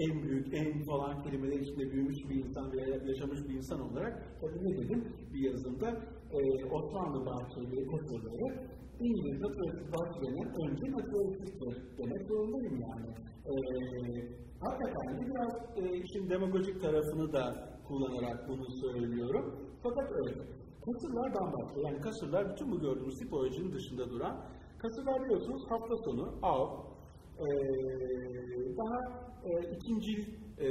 en büyük, en falan kelimeler içinde büyümüş bir insan veya yaşamış bir insan olarak tabii ne dedim bir yazımda e, Osmanlı bahçeleri, koşulları İngiliz naturalist bahçelerinin önce naturalisttir demek zorundayım yani. E, hakikaten biraz e, işin demagojik tarafını da kullanarak bunu söylüyorum. Fakat öyle. Kasırlar bambaşka. Yani kasırlar bütün bu gördüğümüz tipolojinin dışında duran Kasımlar biliyorsunuz hafta sonu av, e, daha e, ikinci e,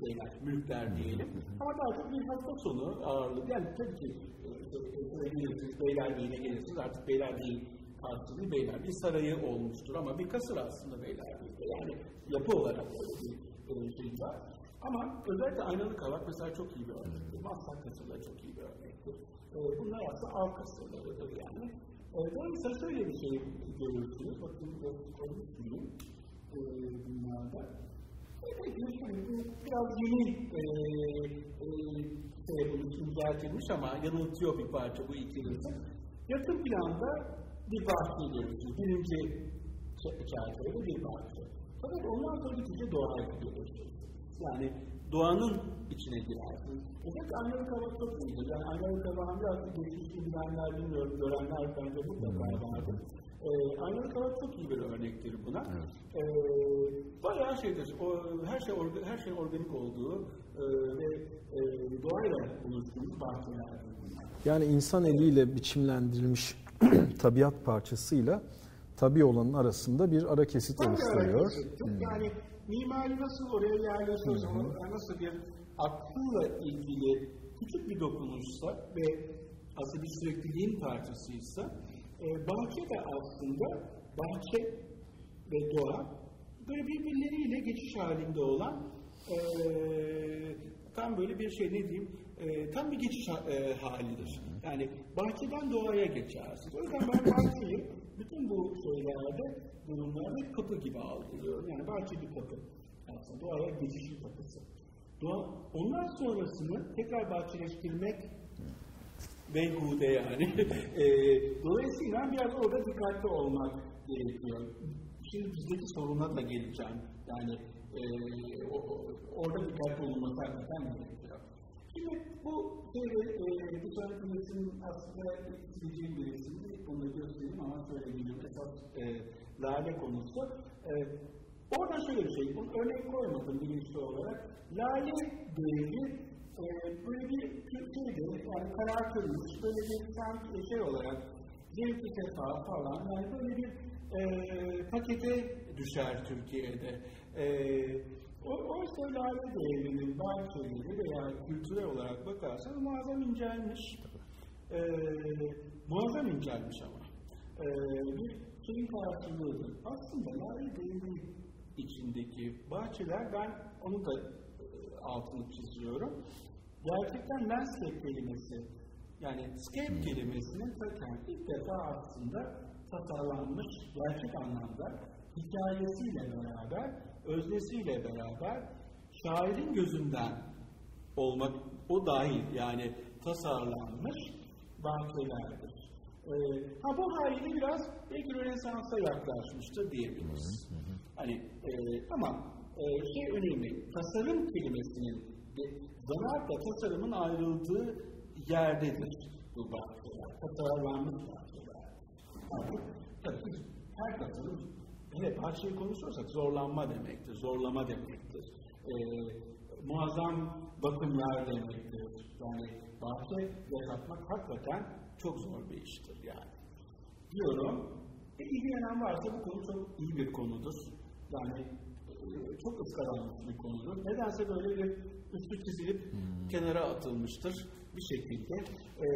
şeyler, mülkler diyelim. Ama daha çok bir hafta sonu ağırlığı. Yani tabii ki e, gelirsiniz, Beylerbeyi'ne gelirsiniz. Artık Beylerbeyi karşılığı Beylerbeyi sarayı olmuştur. Ama bir kasır aslında Beylerbeyi'de. Yani yapı olarak öyle bir şey var. Ama özellikle aynalı kavak mesela çok iyi bir örnektir. Maslak kasırları çok iyi bir örnektir. Bunlar aslında av kasırlarıdır yani. Dolayısıyla şöyle bir şey görürsünüz. Bakın koymuş muyum e, dünyada. Peki şimdi biraz yeni e, e, şey inceltilmiş ama yanıltıyor bir parça bu ikilisi. Yakın planda bir bahçe görürsünüz. Birinci çerçevede bir bahçe. Fakat ondan sonra gittikçe doğaya gidiyorsunuz. Yani doğanın içine girersiniz. Fakat Amerika hava çok iyidir. Yani Amerika hava biraz geçmişi bilenler bilmiyorum, görenler bence mutlaka vardır. Ee, Amerika hava çok iyi bir örnektir buna. Evet. Ee, bayağı şeydir, o, her şey orga, her şey organik olduğu e, ve e, doğayla buluştuğumuz bahçelerdir. Yani insan eliyle biçimlendirilmiş tabiat parçasıyla tabi olanın arasında bir ara kesit oluşturuyor. Hmm. Yani mimari nasıl oraya yerleşiyorsa, nasıl bir akılla ilgili küçük bir dokunuşsa ve aslında bir sürekliliğin parçasıysa e, bahçe de aslında bahçe ve doğa böyle birbirleriyle geçiş halinde olan e, tam böyle bir şey ne diyeyim e, tam bir geçiş e, halidir. Yani bahçeden doğaya geçersiniz. O yüzden ben bahçeyi bütün bu şeylerde durumlarda kapı gibi algılıyorum. Yani bahçe bir kapı. Aslında doğaya geçiş bir kapısı. Doğa, ondan sonrasını tekrar bahçeleştirmek beyhude yani. e, dolayısıyla biraz orada dikkatli olmak gerekiyor. Şimdi bizdeki soruna da geleceğim. Yani e, o, orada dikkatli olunması hakikaten gerekiyor. Şimdi bu şeyde e, sonraki resim aslında isteyeceğim bir resimdi. Onu da göstereyim ama söylediğim esas e, lale konusu. E, Orada şöyle bir şey, bunu örnek koymadım bilinçli olarak. Lale değeri e, böyle bir şeydi, yani karartılmış, böyle bir sanki şey olarak zevki sefa falan, yani böyle bir e, pakete düşer Türkiye'de. E, o, oysa lale değerinin bahçeleri veya kültürel olarak bakarsanız muazzam incelmiş. E, muazzam incelmiş ama. E, bir şeyin karşılığıdır. Aslında lale değeri içindeki bahçeler ben onu da e, altını çiziyorum. Gerçekten landscape kelimesi yani scape kelimesinin zaten ilk defa aslında tasarlanmış gerçek anlamda hikayesiyle beraber, öznesiyle beraber şairin gözünden olmak o dahil yani tasarlanmış bahçelerdir. Ee, ha bu haliyle biraz belki Rönesans'a yaklaşmıştır diyebiliriz. Hı hı. Hani e, ama e, şey önemli, tasarım kelimesinin zanaatla tasarımın ayrıldığı yerdedir. bu bahçeler. Tasarlanmış bahçeler. Artık tabii her tasarım hele bahçeyi konuşursak zorlanma demektir, zorlama demektir. Ee, muazzam bakımlar demektir. Yani bahçe yaşatmak hakikaten çok zor bir iştir yani. Diyorum, e, ilgilenen varsa bu konu çok iyi bir konudur. Yani e, çok ıskalanmış bir konudur. Nedense böyle bir üstü çizilip hmm. kenara atılmıştır bir şekilde. E,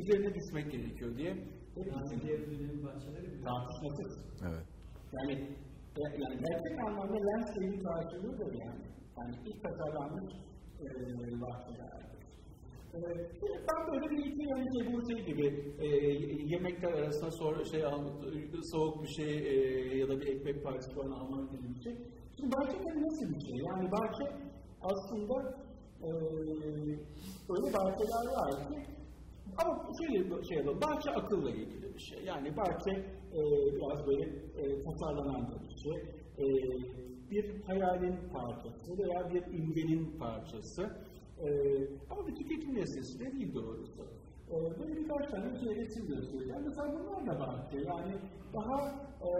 üzerine düşmek gerekiyor diye. Yani diğer ürünlerin bahçeleri? Tartışmasız. Evet. Yani, e, yani gerçek anlamda landscape'in karşılığıdır yani. Yani ilk tasarlanmış e, bahçelerdir. E, ben böyle bir iki yani şey, bu şey gibi e, yemekler arasında sonra şey al, soğuk bir şey e, ya da bir ekmek parçası falan almak gibi bir şey. Şimdi bahçe nasıl bir şey? Yani bahçe aslında e, öyle bahçeler var ki ama şöyle şey yapalım, bahçe akılla ilgili bir şey. Yani bahçe e, biraz böyle e, tasarlanan bir şey. E, bir hayalin parçası veya bir imgenin parçası. E, ama bir tüketim nesnesi de değil doğrusu. E, böyle birkaç tane şey resim göstereceğim. Mesela bunlar da bahçe. Yani daha e,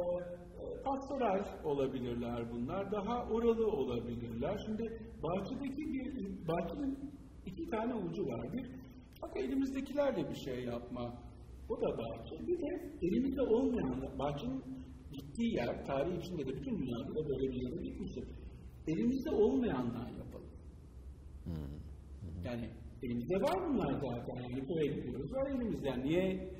pastoral olabilirler bunlar, daha oralı olabilirler. Şimdi bahçedeki bir, bahçenin iki tane ucu var. Bir, bak elimizdekilerle bir şey yapma. O da bahçe. Bir de elimizde olmayan, bahçenin gittiği yer, tarih içinde de bütün dünyada da böyle bir yere gitmiştir. Elimizde olmayanlar yapalım. Yani elimizde var bunlar zaten. Yani buraya gidiyoruz, var elimizde. Yani niye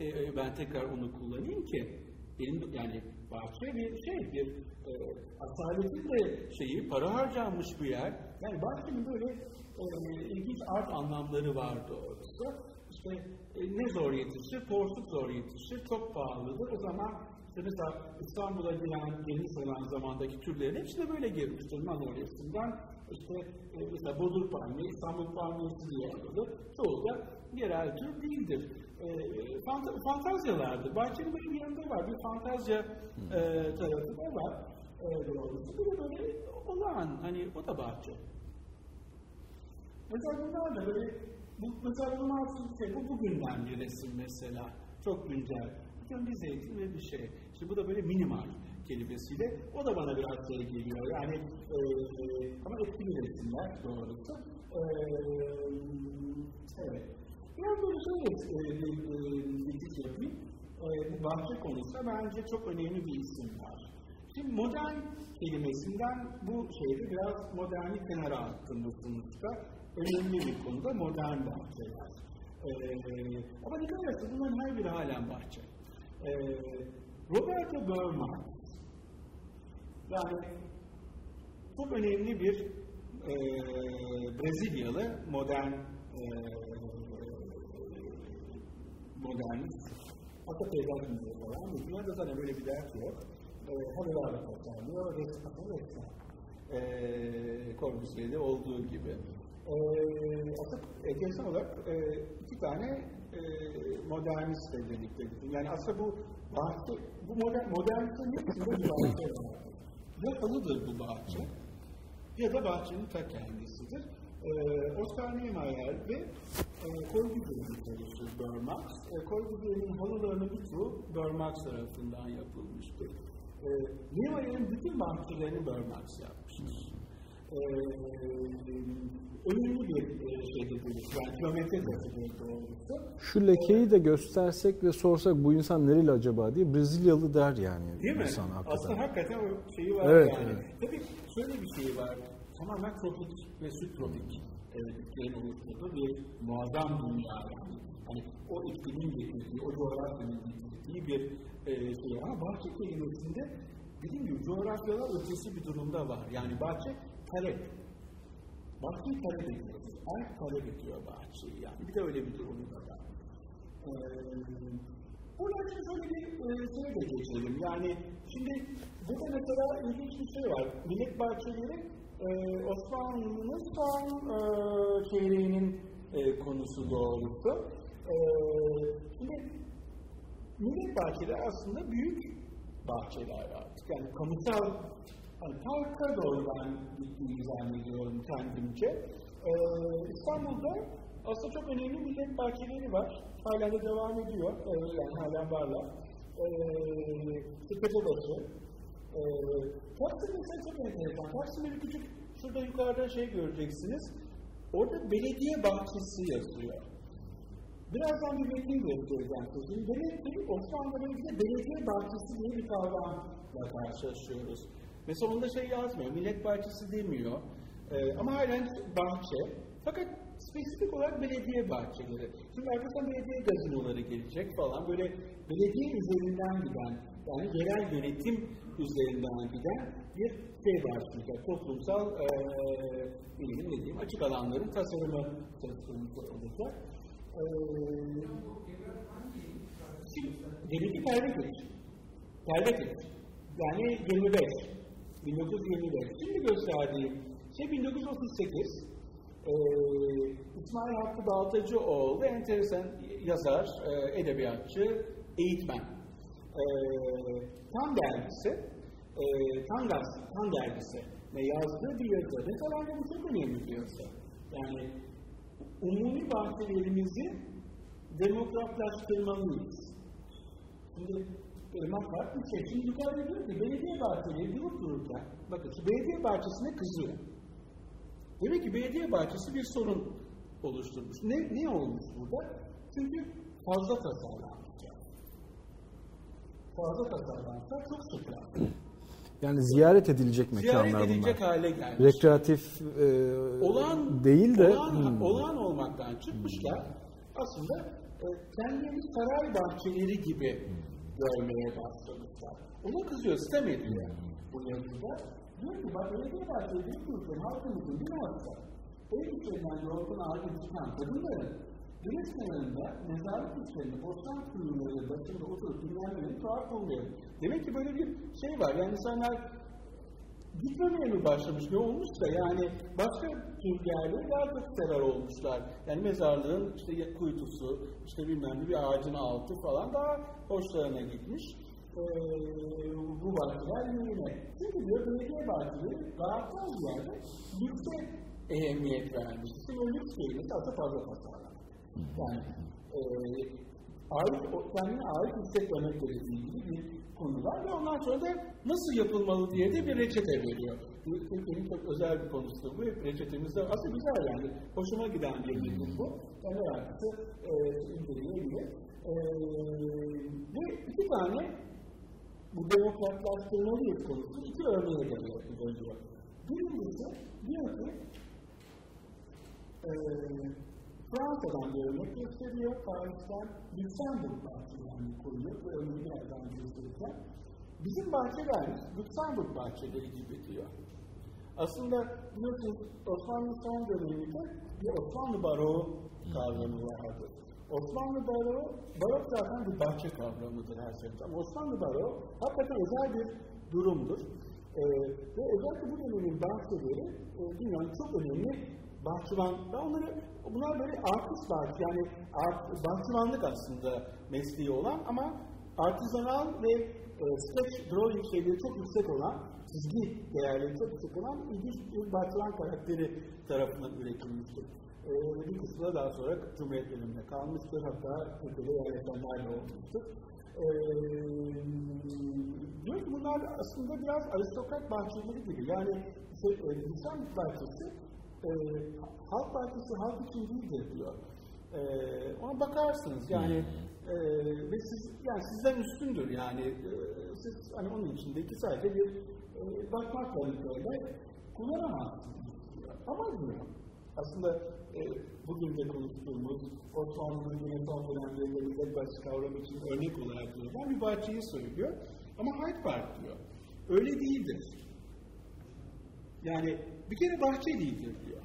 e, ben tekrar onu kullanayım ki? Benim, yani bahçe bir şey, bir e, asaletin de şeyi, para harcanmış bir yer. Yani bahçenin böyle e, ilginç art anlamları var doğrusu. İşte e, ne zor yetişir? Porsuk zor yetişir, çok pahalıdır. O zaman işte mesela İstanbul'a giren, geniş olan zamandaki türlerin hepsi de böyle girmiştir. Manolyasından işte e, mesela Bodur palmiye, İstanbul palmiyesi diye anılır. Çoğu da yerel tür değildir e, fant fantazyalardı. Bahçenin böyle bir yanında var. Bir fantazya e, tarafı da var. E, doğrusu. Bir de böyle olağan, hani o da bahçe. Mesela bunlar da böyle, bu, mesela bu mahsus şey, bu bugünden bir resim mesela. Çok güncel. Bugün bir zeytin ve bir şey. İşte bu da böyle minimal kelimesiyle. O da bana biraz şey geliyor. Yani e, ama etkili resimler doğrusu. E, evet. Ben böyle şöyle e, bir bilgi e, yapayım. E, bu bahçe konusunda bence çok önemli bir isim var. Şimdi modern kelimesinden bu şeyde biraz moderni kenara attım bu sonuçta. Önemli bir konuda modern bahçeler. Ee, ama dikkat ederseniz bunların her biri halen bahçe. Ee, Roberto Burma yani çok önemli bir e, Brezilyalı modern e, modernist, hatta peygamberimize falan. Dünyada zaten böyle bir dert yok. E, halılarla tasarlıyor, resim atıyor resim. E, Corbusier'de olduğu gibi. E, aslında enteresan olarak e, iki tane e, modernist birlikte Yani aslında bu bahçe, bu modern, modernistin hepsinde bir bahçe var. Ya halıdır bu bahçe ya da bahçenin ta kendisidir e, Oscar Niemeyer ve e, Corbusier'in çalışır Bermax. E, Corbusier'in halılarının birçoğu Bermax tarafından yapılmıştır. E, Niemeyer'in bütün bahçelerini Bermax yapmıştır. E, önemli bir e, şeydir, yani kilometre doğrusu. Şu lekeyi de göstersek ve sorsak bu insan nereli acaba diye Brezilyalı der yani. Değil mi? Insan, hakikaten. Aslında hakikaten o şeyi var evet, yani. Evet. Tabii şöyle bir şey var tamamen tropik ve subtropik bitkilerin oluşturduğu bir muazzam dünya yani. Hani o iklimin getirdiği, o coğrafyanın getirdiği bir e, şey. Ama bahçe kelimesinde dediğim gibi coğrafyalar ötesi bir durumda var. Yani bahçe talep. Bahçeyi talep ediyor. Ayak talep ediyor bahçeyi yani. Bir de öyle bir durumu da. Ee, Buradan şimdi şöyle bir e, şeye de geçelim. Yani şimdi burada mesela ilginç bir şey var. Millet bahçeleri e, Osmanlı'nın son e, çeyreğinin e, konusu doğrusu. E, şimdi millet bahçeleri aslında büyük bahçeler artık. Yani kamusal parka doğru ben gittiğimi zannediyorum kendimce. Ee, İstanbul'da aslında çok önemli millet bahçeleri var. Hala da devam ediyor. Ee, yani hala varlar. Ee, işte Tepebaşı. Ee, Taksim mesela çok enteresan. Taksim'de bir küçük, şurada yukarıda şey göreceksiniz. Orada belediye bahçesi yazıyor. Birazdan bir metni göstereceğim size. Demek ki Osmanlı belediye bahçesi diye bir kavramla karşılaşıyoruz. Mesela onda şey yazmıyor, millet bahçesi demiyor. Ee, ama halen bahçe. Fakat spesifik olarak belediye bahçeleri. Şimdi arkasından belediye gazinoları gelecek falan. Böyle belediye üzerinden giden, yani yerel yönetim üzerinden giden bir şey başlayacak. Toplumsal, ee, ne diyeyim, açık alanların tasarımı söz konusu olacak. Ee, şimdi, benimki Pervekiç. Pervekiç. Yani 25. 1925. Şimdi gösterdiğim şey 1938. Ee, İsmail Hakkı Baltacıoğlu enteresan yazar, e, edebiyatçı, eğitmen. Ee, Tam dergisi, e, Tam, Tam dergisi ve yazdığı bir yazı. Mesela bu çok önemli bir yazı. Yani umumi bahçelerimizi demokratlaştırmalıyız. Şimdi Irmak var, şey. Şimdi yukarıda diyor ki belediye bahçeleri durup dururken, bakın şu belediye bahçesine kızıyor. Demek ki belediye bahçesi bir sorun oluşturmuş. Ne, ne olmuş burada? Çünkü fazla tasarlanmış. Fazla tasarlanmışlar, çok sıklar. Yani ziyaret edilecek mekanlar Ziyaret edilecek bunlar. hale gelmiş. Rekreatif e, Olağan, değil de olağan, hmm. olağan olmaktan çıkmışlar. Aslında e, kendilerini saray bahçeleri gibi görmeye başlamışlar. Ona kızıyor, sistem ediyor bu yazıda. Diyor ki bak belediye bahçeleri kursun, halkımızın bir hasta. Ev içlerinden yorgun ağacı çıkan kadınların deniz kenarında mezarlık içlerinde bostan kuyuları başında oturup dinlenmeleri tuhaf oluyor. Demek ki böyle bir şey var. Yani insanlar gitmemeye mi başlamış ne olmuşsa yani başka tür yerlere daha çok sever olmuşlar. Yani mezarlığın işte kuytusu, işte bilmem ne bir ağacın altı falan daha hoşlarına gitmiş. Ee, bu bahçeler yerine. Çünkü diyor belediye bahçeleri dağıtmaz bir yerde lükse ehemmiyet vermiş. Şimdi o lüks kelimesi aslında fazla tasarlanmış. Yani e, ait, kendine ait hissetmemekle ilgili bir konu var ve ondan sonra da nasıl yapılmalı diye de bir reçete veriyor. Türkiye'nin çok özel bir konusu bu. Hep reçetemizde aslında güzel yani. Hoşuma giden bir metin bu. Yani meraklısı e, inceleyebilir. E, ve iki tane bu demokratlaştırmalıyız konusu iki örneğe geliyor. Birincisi diyor ki e, Fransa'dan bir örnek gösteriyor. Paris'ten Lüksemburg bahçelerini koruyor. Bu örneği birazdan göstereceğim. Bizim bahçelerimiz Lüksemburg bahçeleri gibi diyor. Aslında biliyorsunuz Osmanlı son döneminde bir Osmanlı baroğu kavramı vardı. Osmanlı baroğu, barok zaten bir bahçe kavramıdır her şeyden. Ama Osmanlı baroğu hakikaten özel bir durumdur. Ee, ve özellikle bu dönemin bahçeleri e, dünyanın çok önemli bahçıvan, ben onları, bunlar böyle artist bahçı, yani art, bahçıvanlık aslında mesleği olan ama artizanal ve e, sketch drawing şeyleri çok yüksek olan, çizgi değerleri çok yüksek olan ilginç bir bahçıvan karakteri tarafından üretilmiştir. E, bir kısmı da daha sonra Cumhuriyet döneminde kalmıştır, hatta Türkiye'de yerleşenler de olmuştur. E, diyor ki bunlar aslında biraz aristokrat bahçeleri gibi, yani şey, e, insan bahçesi e, halk partisi halk için değildir diyor. E, ona bakarsınız yani e, ve siz yani sizden üstündür yani e, siz hani onun içindeki sadece bir e, bakmakla böyle kullanamazsınız. Ama diyor aslında e, bugün de konuştuğumuz Osmanlı'nın yine son dönemlerinde başı kavramı için örnek olarak verilen bir bahçeyi söylüyor. Ama Hyde Park diyor. Öyle değildir. Yani bir kere bahçe değildir diyor.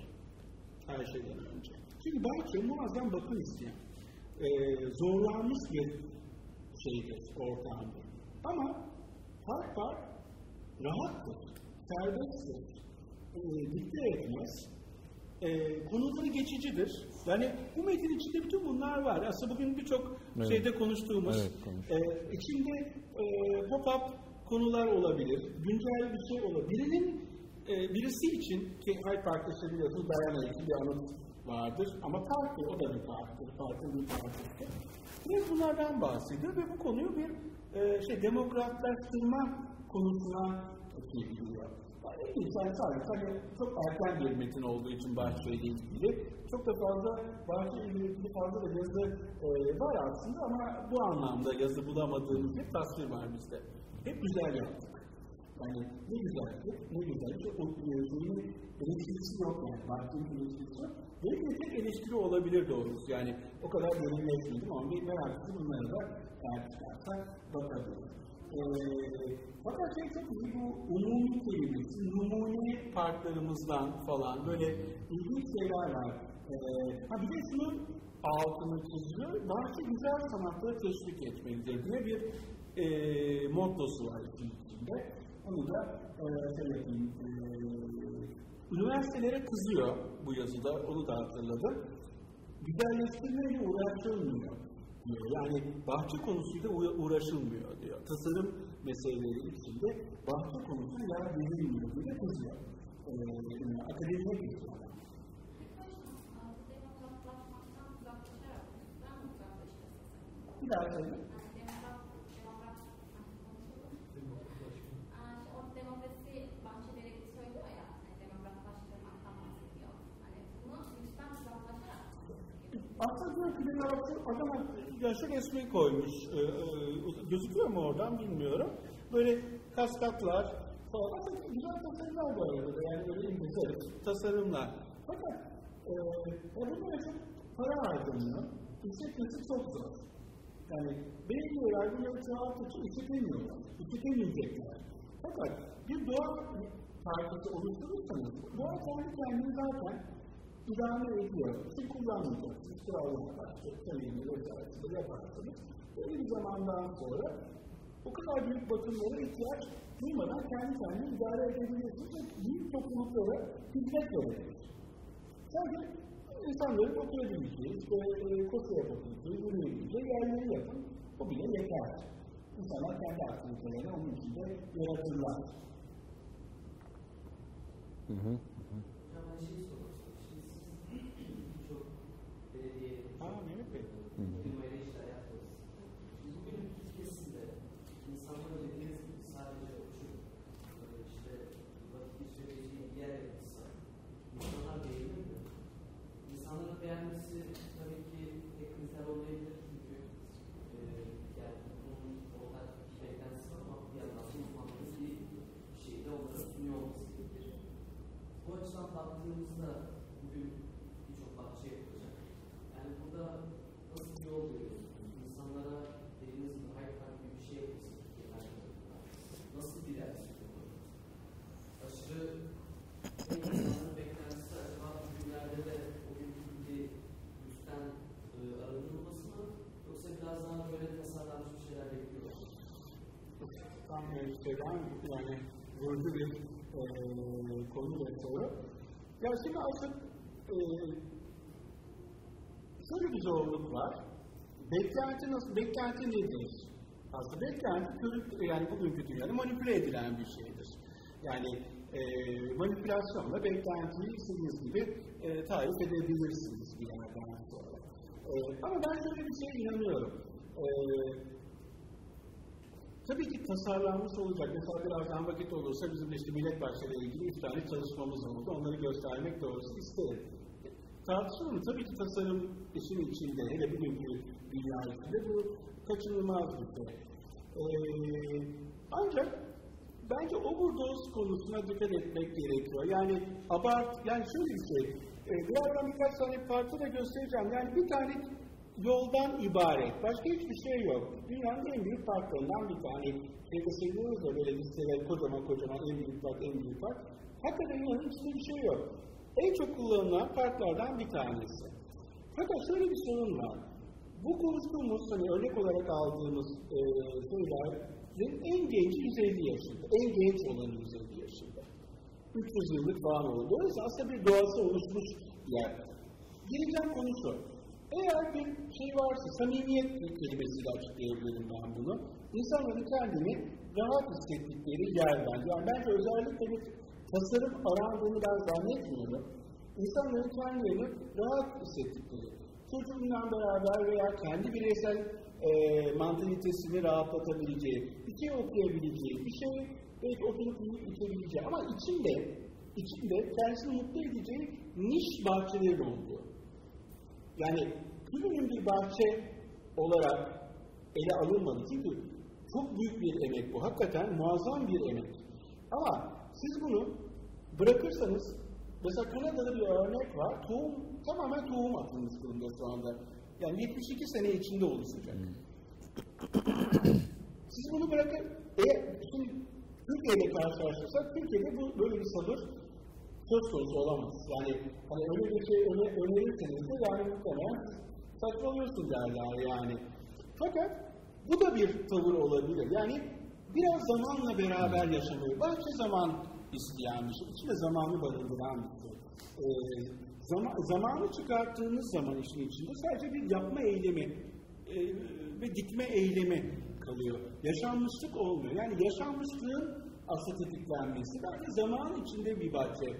Her şeyden önce. Çünkü bahçe muazzam bakım isteyen, e, zorlanmış bir şeydir, ortamdır. Ama park park rahattır, serbesttir, e, dikte etmez, e, konuları geçicidir. Yani bu metin içinde bütün bunlar var. Aslında bugün birçok Evet. şeyde konuştuğumuz, Evet, e, içinde e, pop-up konular olabilir, güncel bir şey olabilir. Birinin e, birisi için ki Hyde Park'ta işte biliyorsunuz Diana için bir anıt vardır ama parti, o da bir partidir, parti bir partidir. Biraz bunlardan bahsediyor ve bu konuyu bir e, şey demokratlaştırma konusuna geliyor. Yani insan sadece hani çok erken bir metin olduğu için Bahçe ile ilgili çok da fazla Bahçe ilgili fazla da yazı e, var aslında ama bu anlamda yazı bulamadığımız bir tasvir var bizde. Hep güzel yaptık. Yani ne güzel, ne güzel. İşte o şeyin eleştirisi yok yani. Bahçe'nin eleştirisi yok. Belki de tek eleştiri olabilir doğrusu. Yani o kadar derinleşmedim ama bir meraklısı bunlara da çıkarsa bakabilir. Ee, fakat şey çok iyi bu umumi kelimesi, numune parklarımızdan falan böyle ilginç şeyler var. Ee, ha bir de şunun altını çiziyor, bahçe güzel sanatları teşvik etmelidir diye bir e, mottosu var içinde. Onu da e, şey yapayım, e, üniversitelere kızıyor bu yazıda, onu da hatırladım. Güzelleştirmeyle uğraşılmıyor diyor. Yani bahçe konusuyla uğraşılmıyor diyor. Tasarım meseleleri içinde bahçe konusuna yer verilmiyor diye kızıyor. Ee, akademiye geçiyor. Bir daha söyle. Aslında diyor ki bir adam yaşlı resmi koymuş. E, e, gözüküyor mu oradan bilmiyorum. Böyle kaskatlar falan. Aslında güzel tasarımlar bu arada. Yani böyle İngilizce tasarımlar. Fakat e, bunlara çok para harcanıyor. İşletmesi çok zor. Yani belediyeler bunları çoğalttıkça işletemiyorlar. İşletemeyecekler. Fakat bir doğa partisi oluşturursanız, doğa kendi kendini zaten idame ediyor. İşte kullanmayacaksınız. Kiralamaya Seneyi vesaire yaparsınız. Belli bir zamandan sonra o kadar büyük bakımlara ihtiyaç duymadan kendi kendini idare edebilirsiniz ve büyük topluluklara hizmet verebilir. Sadece insanların oturabileceği, işte e, koşu yapabileceği, yürüyebileceği yerleri yapın. O bile yeter. İnsanlar kendi aktivitelerini onun içinde yaratırlar. Hı hı. Şeyden yani vurdu bir e, konu ve soru. Ya şimdi aslında e, şöyle bir zorluk var. Beklenti nasıl? Beklenti nedir? Aslında beklenti yani bugünkü dünyada manipüle edilen bir şeydir. Yani e, manipülasyonla beklentiyi istediğiniz gibi e, tarif edebilirsiniz bir yerden sonra. E, ama ben şöyle bir şey inanıyorum. E, Tabii ki tasarlanmış olacak. Mesela birazdan vakit olursa bizim işte millet bahçeleri ilgili üç tane çalışmamız oldu. Onları göstermek doğrusu isterim. Tartışılır Tabii ki tasarım işin içinde, hele bugünkü dünya içinde bu kaçınılmaz bir şey. Ee, ancak bence overdose konusuna dikkat etmek gerekiyor. Yani abart, yani şöyle bir şey, e, birazdan birkaç tane parça da göstereceğim. Yani bir tane yoldan ibaret. Başka hiçbir şey yok. Dünyanın en büyük parklarından bir tane. Şeyde seviyoruz da böyle listeler kocaman kocaman en büyük park, en büyük park. Hakikaten dünyanın içinde bir şey yok. En çok kullanılan parklardan bir tanesi. Fakat şöyle bir sorun var. Bu konuştuğumuz, hani örnek olarak aldığımız e, şeylerin en genci 150 yaşında. En genç olanı 150 yaşında. 300 yıllık falan oldu. Dolayısıyla aslında bir doğası oluşmuş yer. Geleceğim konusu. Eğer bir şey varsa, samimiyet kelimesiyle açıklayabilirim ben bunu. İnsanların kendini rahat hissettikleri yerden, yani bence özellikle bir tasarım arandığını ben zannetmiyorum. insanların kendilerini rahat hissettikleri, çocuğundan beraber veya kendi bireysel e, mantalitesini rahatlatabileceği, bir şey okuyabileceği, bir şey belki oturup içebileceği ama içinde, içinde kendisini mutlu edeceği niş bahçelerin olduğu. Yani tümünün bir bahçe olarak ele alınmadı. Çünkü çok büyük bir emek bu. Hakikaten muazzam bir emek. Ama siz bunu bırakırsanız mesela Kanada'da bir örnek var. Tohum, tamamen tohum atılmış durumda şu anda. Yani 72 sene içinde oluşacak. Siz bunu bırakın. E, şimdi Türkiye'yle karşılaştırsak Türkiye'de bu böyle bir sabır söz konusu olamaz. Yani hani öyle bir şey öne, önerirseniz de yani muhtemelen saçmalıyorsun derler yani. Fakat bu da bir tavır olabilir. Yani biraz zamanla beraber yaşamayı, bahçe zaman isteyen bir şey, içinde zamanı barındıran bir şey. Ee, zaman, zamanı çıkarttığınız zaman işin içinde sadece bir yapma eylemi e, ve dikme eylemi kalıyor. Yaşanmışlık olmuyor. Yani yaşanmışlığın aslında tetiklenmesi, belki zaman içinde bir bahçeyi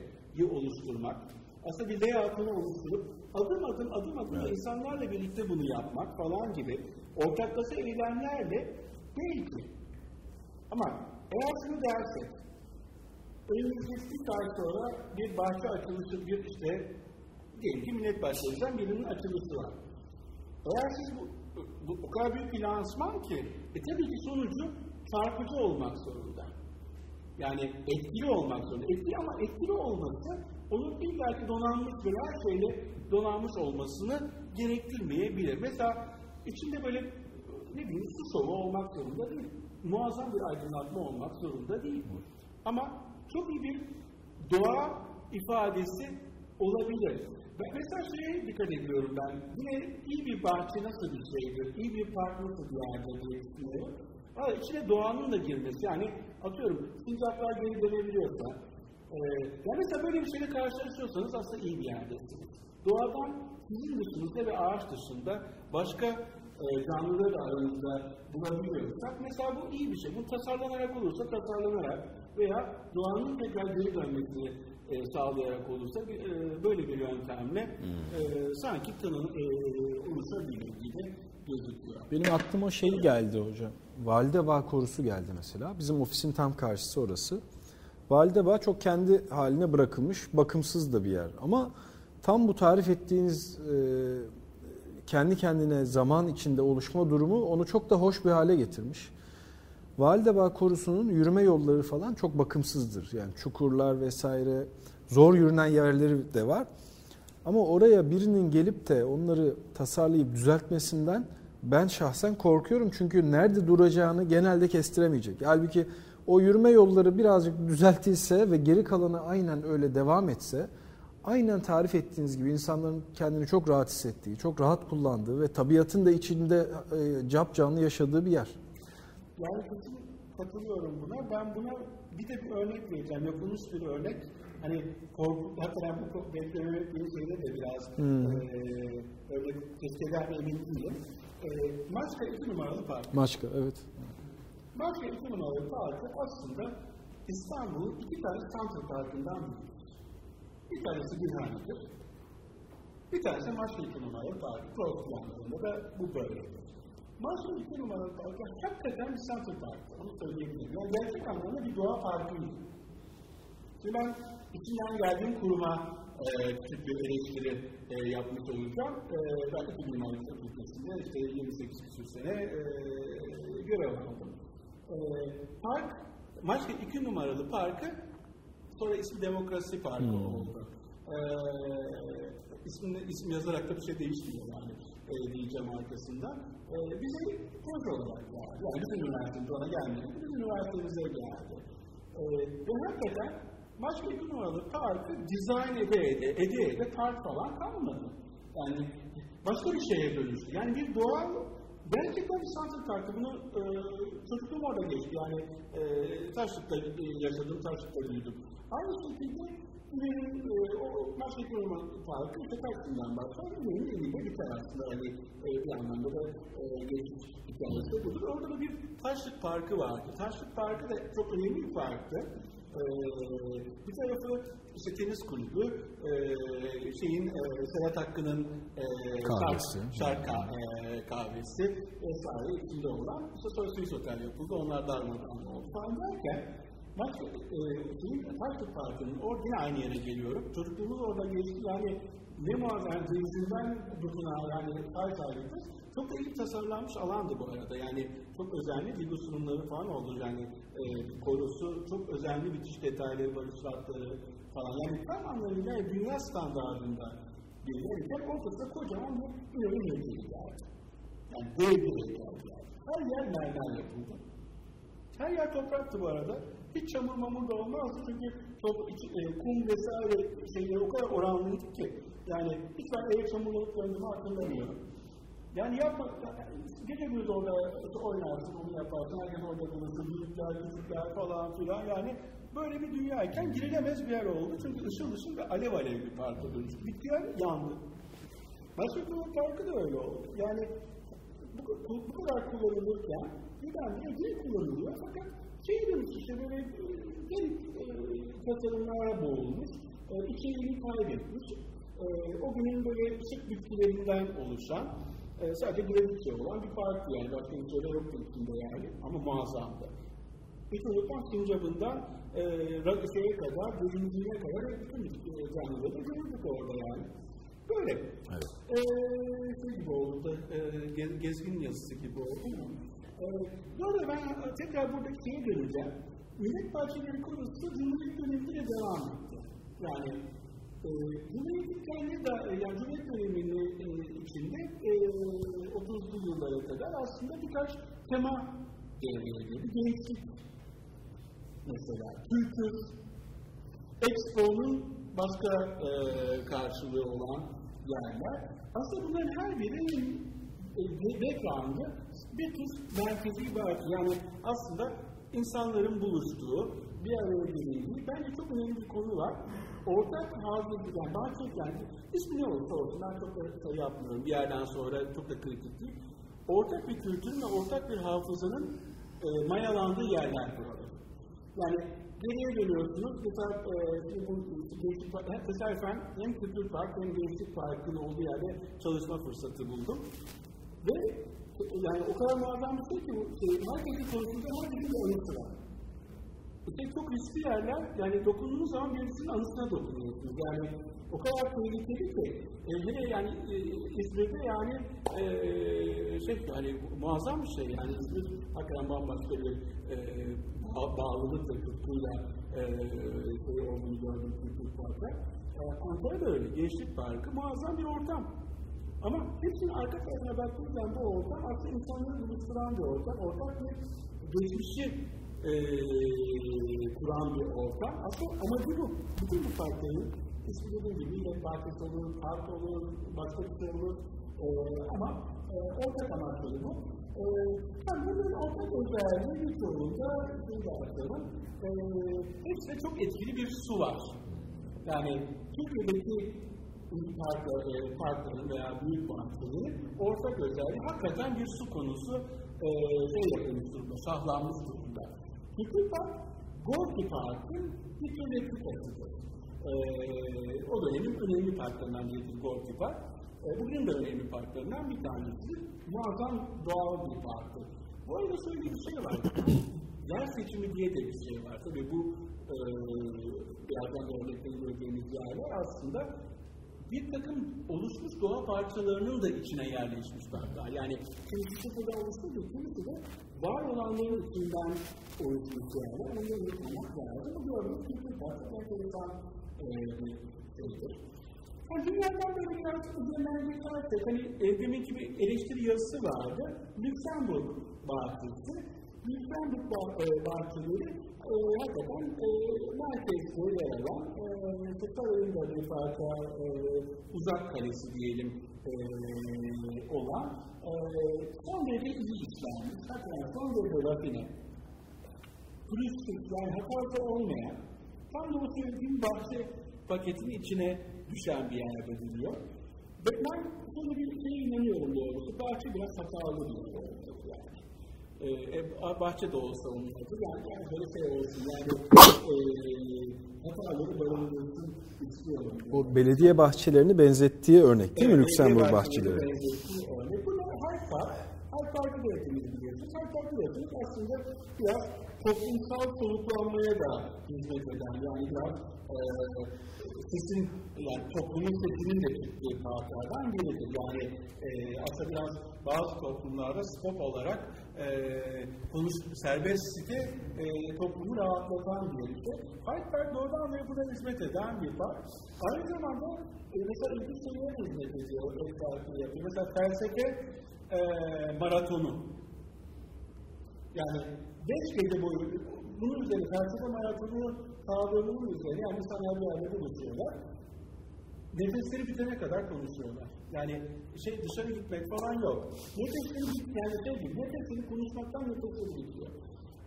oluşturmak, aslında bir layout'unu oluşturup adım adım adım adım evet. insanlarla birlikte bunu yapmak falan gibi ortaklaşa eylemlerle belki. Ama eğer şunu dersek, önümüzdeki bir sonra bir bahçe açılışı, bir işte diyelim ki millet bahçelerinden birinin açılışı var. Eğer siz bu, bu o kadar büyük bir lansman ki, e tabii ki sonucu çarpıcı olmak zorunda. Yani etkili olmak zorunda. Etkili ama etkili olması onun illaki donanmış ve her şeyle donanmış olmasını gerektirmeyebilir. Mesela içinde böyle ne bileyim su şovu olmak zorunda değil. Muazzam bir aydınlatma olmak zorunda değil. Ama çok iyi bir doğa ifadesi olabilir. Ben mesela şeye dikkat ediyorum ben. Yine iyi bir bahçe nasıl bir şeydir, iyi bir park nasıl bir yerdir diye düşünüyorum. Ama içine doğanın da girmesi. Yani atıyorum sincaplar geri dönebiliyorsa. E, yani mesela böyle bir şeyle karşılaşıyorsanız aslında iyi bir yerdesiniz. Doğadan sizin dışınızda ve ağaç dışında başka e, canlıları aranızda bulabiliyorsak mesela bu iyi bir şey. Bu tasarlanarak olursa tasarlanarak veya doğanın tekrar geri dönmesini e, sağlayarak olursa e, böyle bir yöntemle hmm. e, sanki tanım e, oluşabilir gibi Benim aklıma şey geldi hocam. Valide Bağ korusu geldi mesela. Bizim ofisin tam karşısı orası. Valide Bağ çok kendi haline bırakılmış, bakımsız da bir yer. Ama tam bu tarif ettiğiniz e, kendi kendine zaman içinde oluşma durumu onu çok da hoş bir hale getirmiş. Validebağ korusunun yürüme yolları falan çok bakımsızdır. Yani çukurlar vesaire zor yürünen yerleri de var. Ama oraya birinin gelip de onları tasarlayıp düzeltmesinden ben şahsen korkuyorum. Çünkü nerede duracağını genelde kestiremeyecek. Halbuki o yürüme yolları birazcık düzeltilse ve geri kalanı aynen öyle devam etse aynen tarif ettiğiniz gibi insanların kendini çok rahat hissettiği, çok rahat kullandığı ve tabiatın da içinde e, cap canlı yaşadığı bir yer. Yani katılıyorum buna. Ben buna bir de bir örnek vereceğim. Yapılmış bir örnek. Hani korku, hatta bu beklememek şeyde de biraz hmm. e, öyle tezkeler emin değilim. E, Maçka 2 numaralı park. Maçka, evet. Maçka 2 numaralı parkı aslında İstanbul'un iki tane Central Park'ından biri. Bir tanesi Gülhane'dir. Bir tanesi Maçka 2 numaralı parkı. Prost yanlarında da bu bölgedir. Marshall 2 numaralı parkı hakikaten bir Central Park'tı. Onu söyleyebilirim. Yani gerçek anlamda bir doğa parkıydı. Şimdi ben içinden geldiğim kuruma e, küçük bir eleştiri e, yapmış olacağım. E, ben de bir mimarlık fakültesinde işte 28 küsur sene e, görev aldım. E, park, Maçka 2 numaralı parkı sonra ismi Demokrasi Parkı hmm. oldu. E, ismini, isim yazarak da bir şey değişmiyor yani e, diyeceğim arkasında. E, bize proje olarak geldi. Yani bizim üniversitemiz ona gelmedi. Bizim üniversitemize geldi. E, ve hakikaten başka bir numaralı parkı dizayn ede ede, ede ede park falan kalmadı. Yani başka bir şeye dönüştü. Yani bir doğal Gerçekten bir sanatın parkı. Bunu e, çocukluğum orada geçti. Yani e, Taşlık'ta e, yaşadım, Taşlık'ta büyüdüm. Aynı şekilde benim e, o Maçlık Orman Parkı işte Taksim'den başlar. Benim elinde biter aslında. Hani e, bir anlamda da e, geçiş hikayesi budur. Orada da bir Taşlık Parkı vardı. Taşlık Parkı da çok önemli bir parktı. Ee, bir tarafı işte tenis kulübü, e, şeyin e, Serhat Hakkı'nın e, Kahvesi. şark, şark ka- e, kahvesi vesaire içinde olan işte sonra Swiss Otel yapıldı. Onlar darmadağın oldu falan derken Bak, e, şeyin, Parkı'nın orada yine aynı yere geliyorum. Çocukluğumuz orada geçti. Yani ne muazzam denizden dokuna yani sahip sahibiz. Çok da iyi tasarlanmış alandı bu arada. Yani çok özenli video sunumları falan oldu. Yani e, korusu çok özenli bitiş detayları, balustratları falan. Yani tam anlamıyla dünya standartında bir yerken ortasında kocaman bir ileri heykeli geldi. Yani dev bir heykel geldi. Her yer mermer yapıldı. Her yer topraktı bu arada. Hiç çamur mamur da olmazdı çünkü top, iç, e, kum vesaire şeyleri o kadar oranlıydı ki. Yani hiç ben eve çamurlanıp döndüğümü hatırlamıyorum. Yani yapma, gece gündüz orada oynarsın, onu yaparsın, herkes orada bulursun, büyükler, küçükler falan filan. Yani böyle bir dünyayken girilemez bir yer oldu. Çünkü ışıl ışıl ve alev alev bir parka dönüştü. Bitkiler yandı. Başbakanın parkı da öyle oldu. Yani bu, bu kadar kullanılırken birdenbire geri kullanılıyor. Fakat demiş işte böyle garip e, tasarımlara boğulmuş, e, içeriğini kaybetmiş. E, o günün böyle ışık bitkilerinden oluşan, e, sadece gravitçe olan bir parktı yani. Başka bir şeyler yoktu içinde yani ama muazzamdı. Unutmam sincabından e, şeye kadar, göründüğüne kadar bütün canlıları gördük orada yani. Böyle. Evet. Ee, şey gibi oldu, e, gez, gezgin yazısı gibi oldu. Ee, arada ben tekrar buradaki şeye döneceğim. Millet Bahçeleri konusu Cumhuriyet döneminde de devam etti. Yani e, Cumhuriyet'in kendi de, yani Cumhuriyet döneminin e, içinde e, 30'lu yıllara kadar aslında birkaç tema devreye girdi. Gençlik mesela, kültür, Expo'nun başka e, karşılığı olan yerler. Aslında bunların her birinin e, background'ı bir tür merkezi var. Yani aslında insanların buluştuğu, bir araya geldiği, bence çok önemli bir konu var. Ortak daha çok yani, ismi ne olursa olsun, ben çok da şey yapmıyorum, bir yerden sonra çok da kritik değil. Ortak bir kültürün ve ortak bir hafızanın e, mayalandığı yerler buralar. Yani geriye dönüyorsunuz. Mesela e, bu Gençlik Park, hem tesadüfen hem Kültür Park hem Gençlik Parkı'nın olduğu yerde çalışma fırsatı buldum. Ve yani o kadar muazzam bir şey ki bu şey, herkesin konusunda herkesin bir anısı var. İşte çok riskli yerler, yani dokunduğunuz zaman birisinin anısına dokunuyorsunuz. Yani o kadar tehlikeli ki, e, yine yani e, İzmir'de yani e, şey yani muazzam bir şey yani İzmir hakikaten bambaşka bir e, bağlılıkla, tutkuyla e, şey olduğunu gördüm Kültür Park'ta. E, Ankara'da öyle, Gençlik Parkı muazzam bir ortam. Ama hepsinin arka tarafına baktığınız bu ortam aslında insanları buluşturan bir ortam. Ortak bir geçmişi e, kuran bir ortam. Aslında amacı bu. Bütün bu parkların ismi dediğim gibi yine partisi olur, parti olur, başka bir şey olur. E, ama e, ortak amaçları bu. E, yani bunun ortak özelliği bir çoğunda de atıyorum. E, hepsinde çok etkili bir su var. Yani Türkiye'deki park, parkların veya büyük parkların ortak özelliği hakikaten bir su konusu e, şey yapılmış durumda, sahlanmış durumda. Kültür Park, Gorki Park'ın bir tür replikasıdır. E, o dönemin önemli parklarından biridir Gorki Park. E, bugün de önemli parklarından bir tanesi. Muazzam doğal bir parktır. Bu arada şöyle bir şey var. Yer seçimi diye de bir şey var. Tabii bu e, birazdan da örneklerini göreceğimiz yerler aslında bir takım oluşmuş doğa parçalarının da içine yerleşmiş parklar. Yani kimisi sıfırda oluşturdu, kimisi de var olanların içinden oluşmuş yerler. Onları unutmamak lazım. Bu gördüğünüz kültür parkı enteresan bir şeydir. Yani dünyadan böyle biraz üzerinden geçersek, hani e, deminki bir eleştiri yazısı vardı. Lüksemburg bahçesi. Lüksemburg bah bahçeleri e, hakikaten e, merkezde yer alan, e, Saray'ın da bir parça e, uzak kalesi diyelim e, olan e, son derece iyi işlenmiş, hakikaten son derece rafine, turistik yani hatası olmayan, tam da o söylediğim bahçe paketin içine düşen bir yerde duruyor. Ve ben şöyle bir şeye inanıyorum doğrusu, bahçe biraz hatalı bir. E, e, bahçe de olsa onun adı. Yani, yani böyle şey olsun. Yani e, hataları barındırsın istiyorum. Bu belediye bahçelerini benzettiği örnek değil mi Evet, Lüksemburg belediye bahçeleri? benzettiği örnek. Bu Hyde Park. Hyde Park'ı da hepimiz biliyorsunuz. Hyde Park'ı da hepimiz aslında biraz toplumsal soluklanmaya da hizmet eden yani biraz e, sesin yani toplumun sesinin de çıktığı parklardan biridir. Yani e, aslında biraz bazı toplumlarda spot olarak e, konuş, serbest site e, toplumu rahatlatan bir şey. Park doğrudan ve buna hizmet eden bir park. Aynı zamanda e, mesela ilginç şeylere hizmet ediyor. Mesela felsefe e, maratonu. Yani beş gece boyu bunun üzerine felsefe maratonu kavramının üzerine yani insanlar bir yerde buluşuyorlar. Nefesleri bitene kadar konuşuyorlar. Yani şey dışarı gitmek falan yok. Nefesleri bit yani şey gibi nefesleri konuşmaktan nefesleri bitiyor.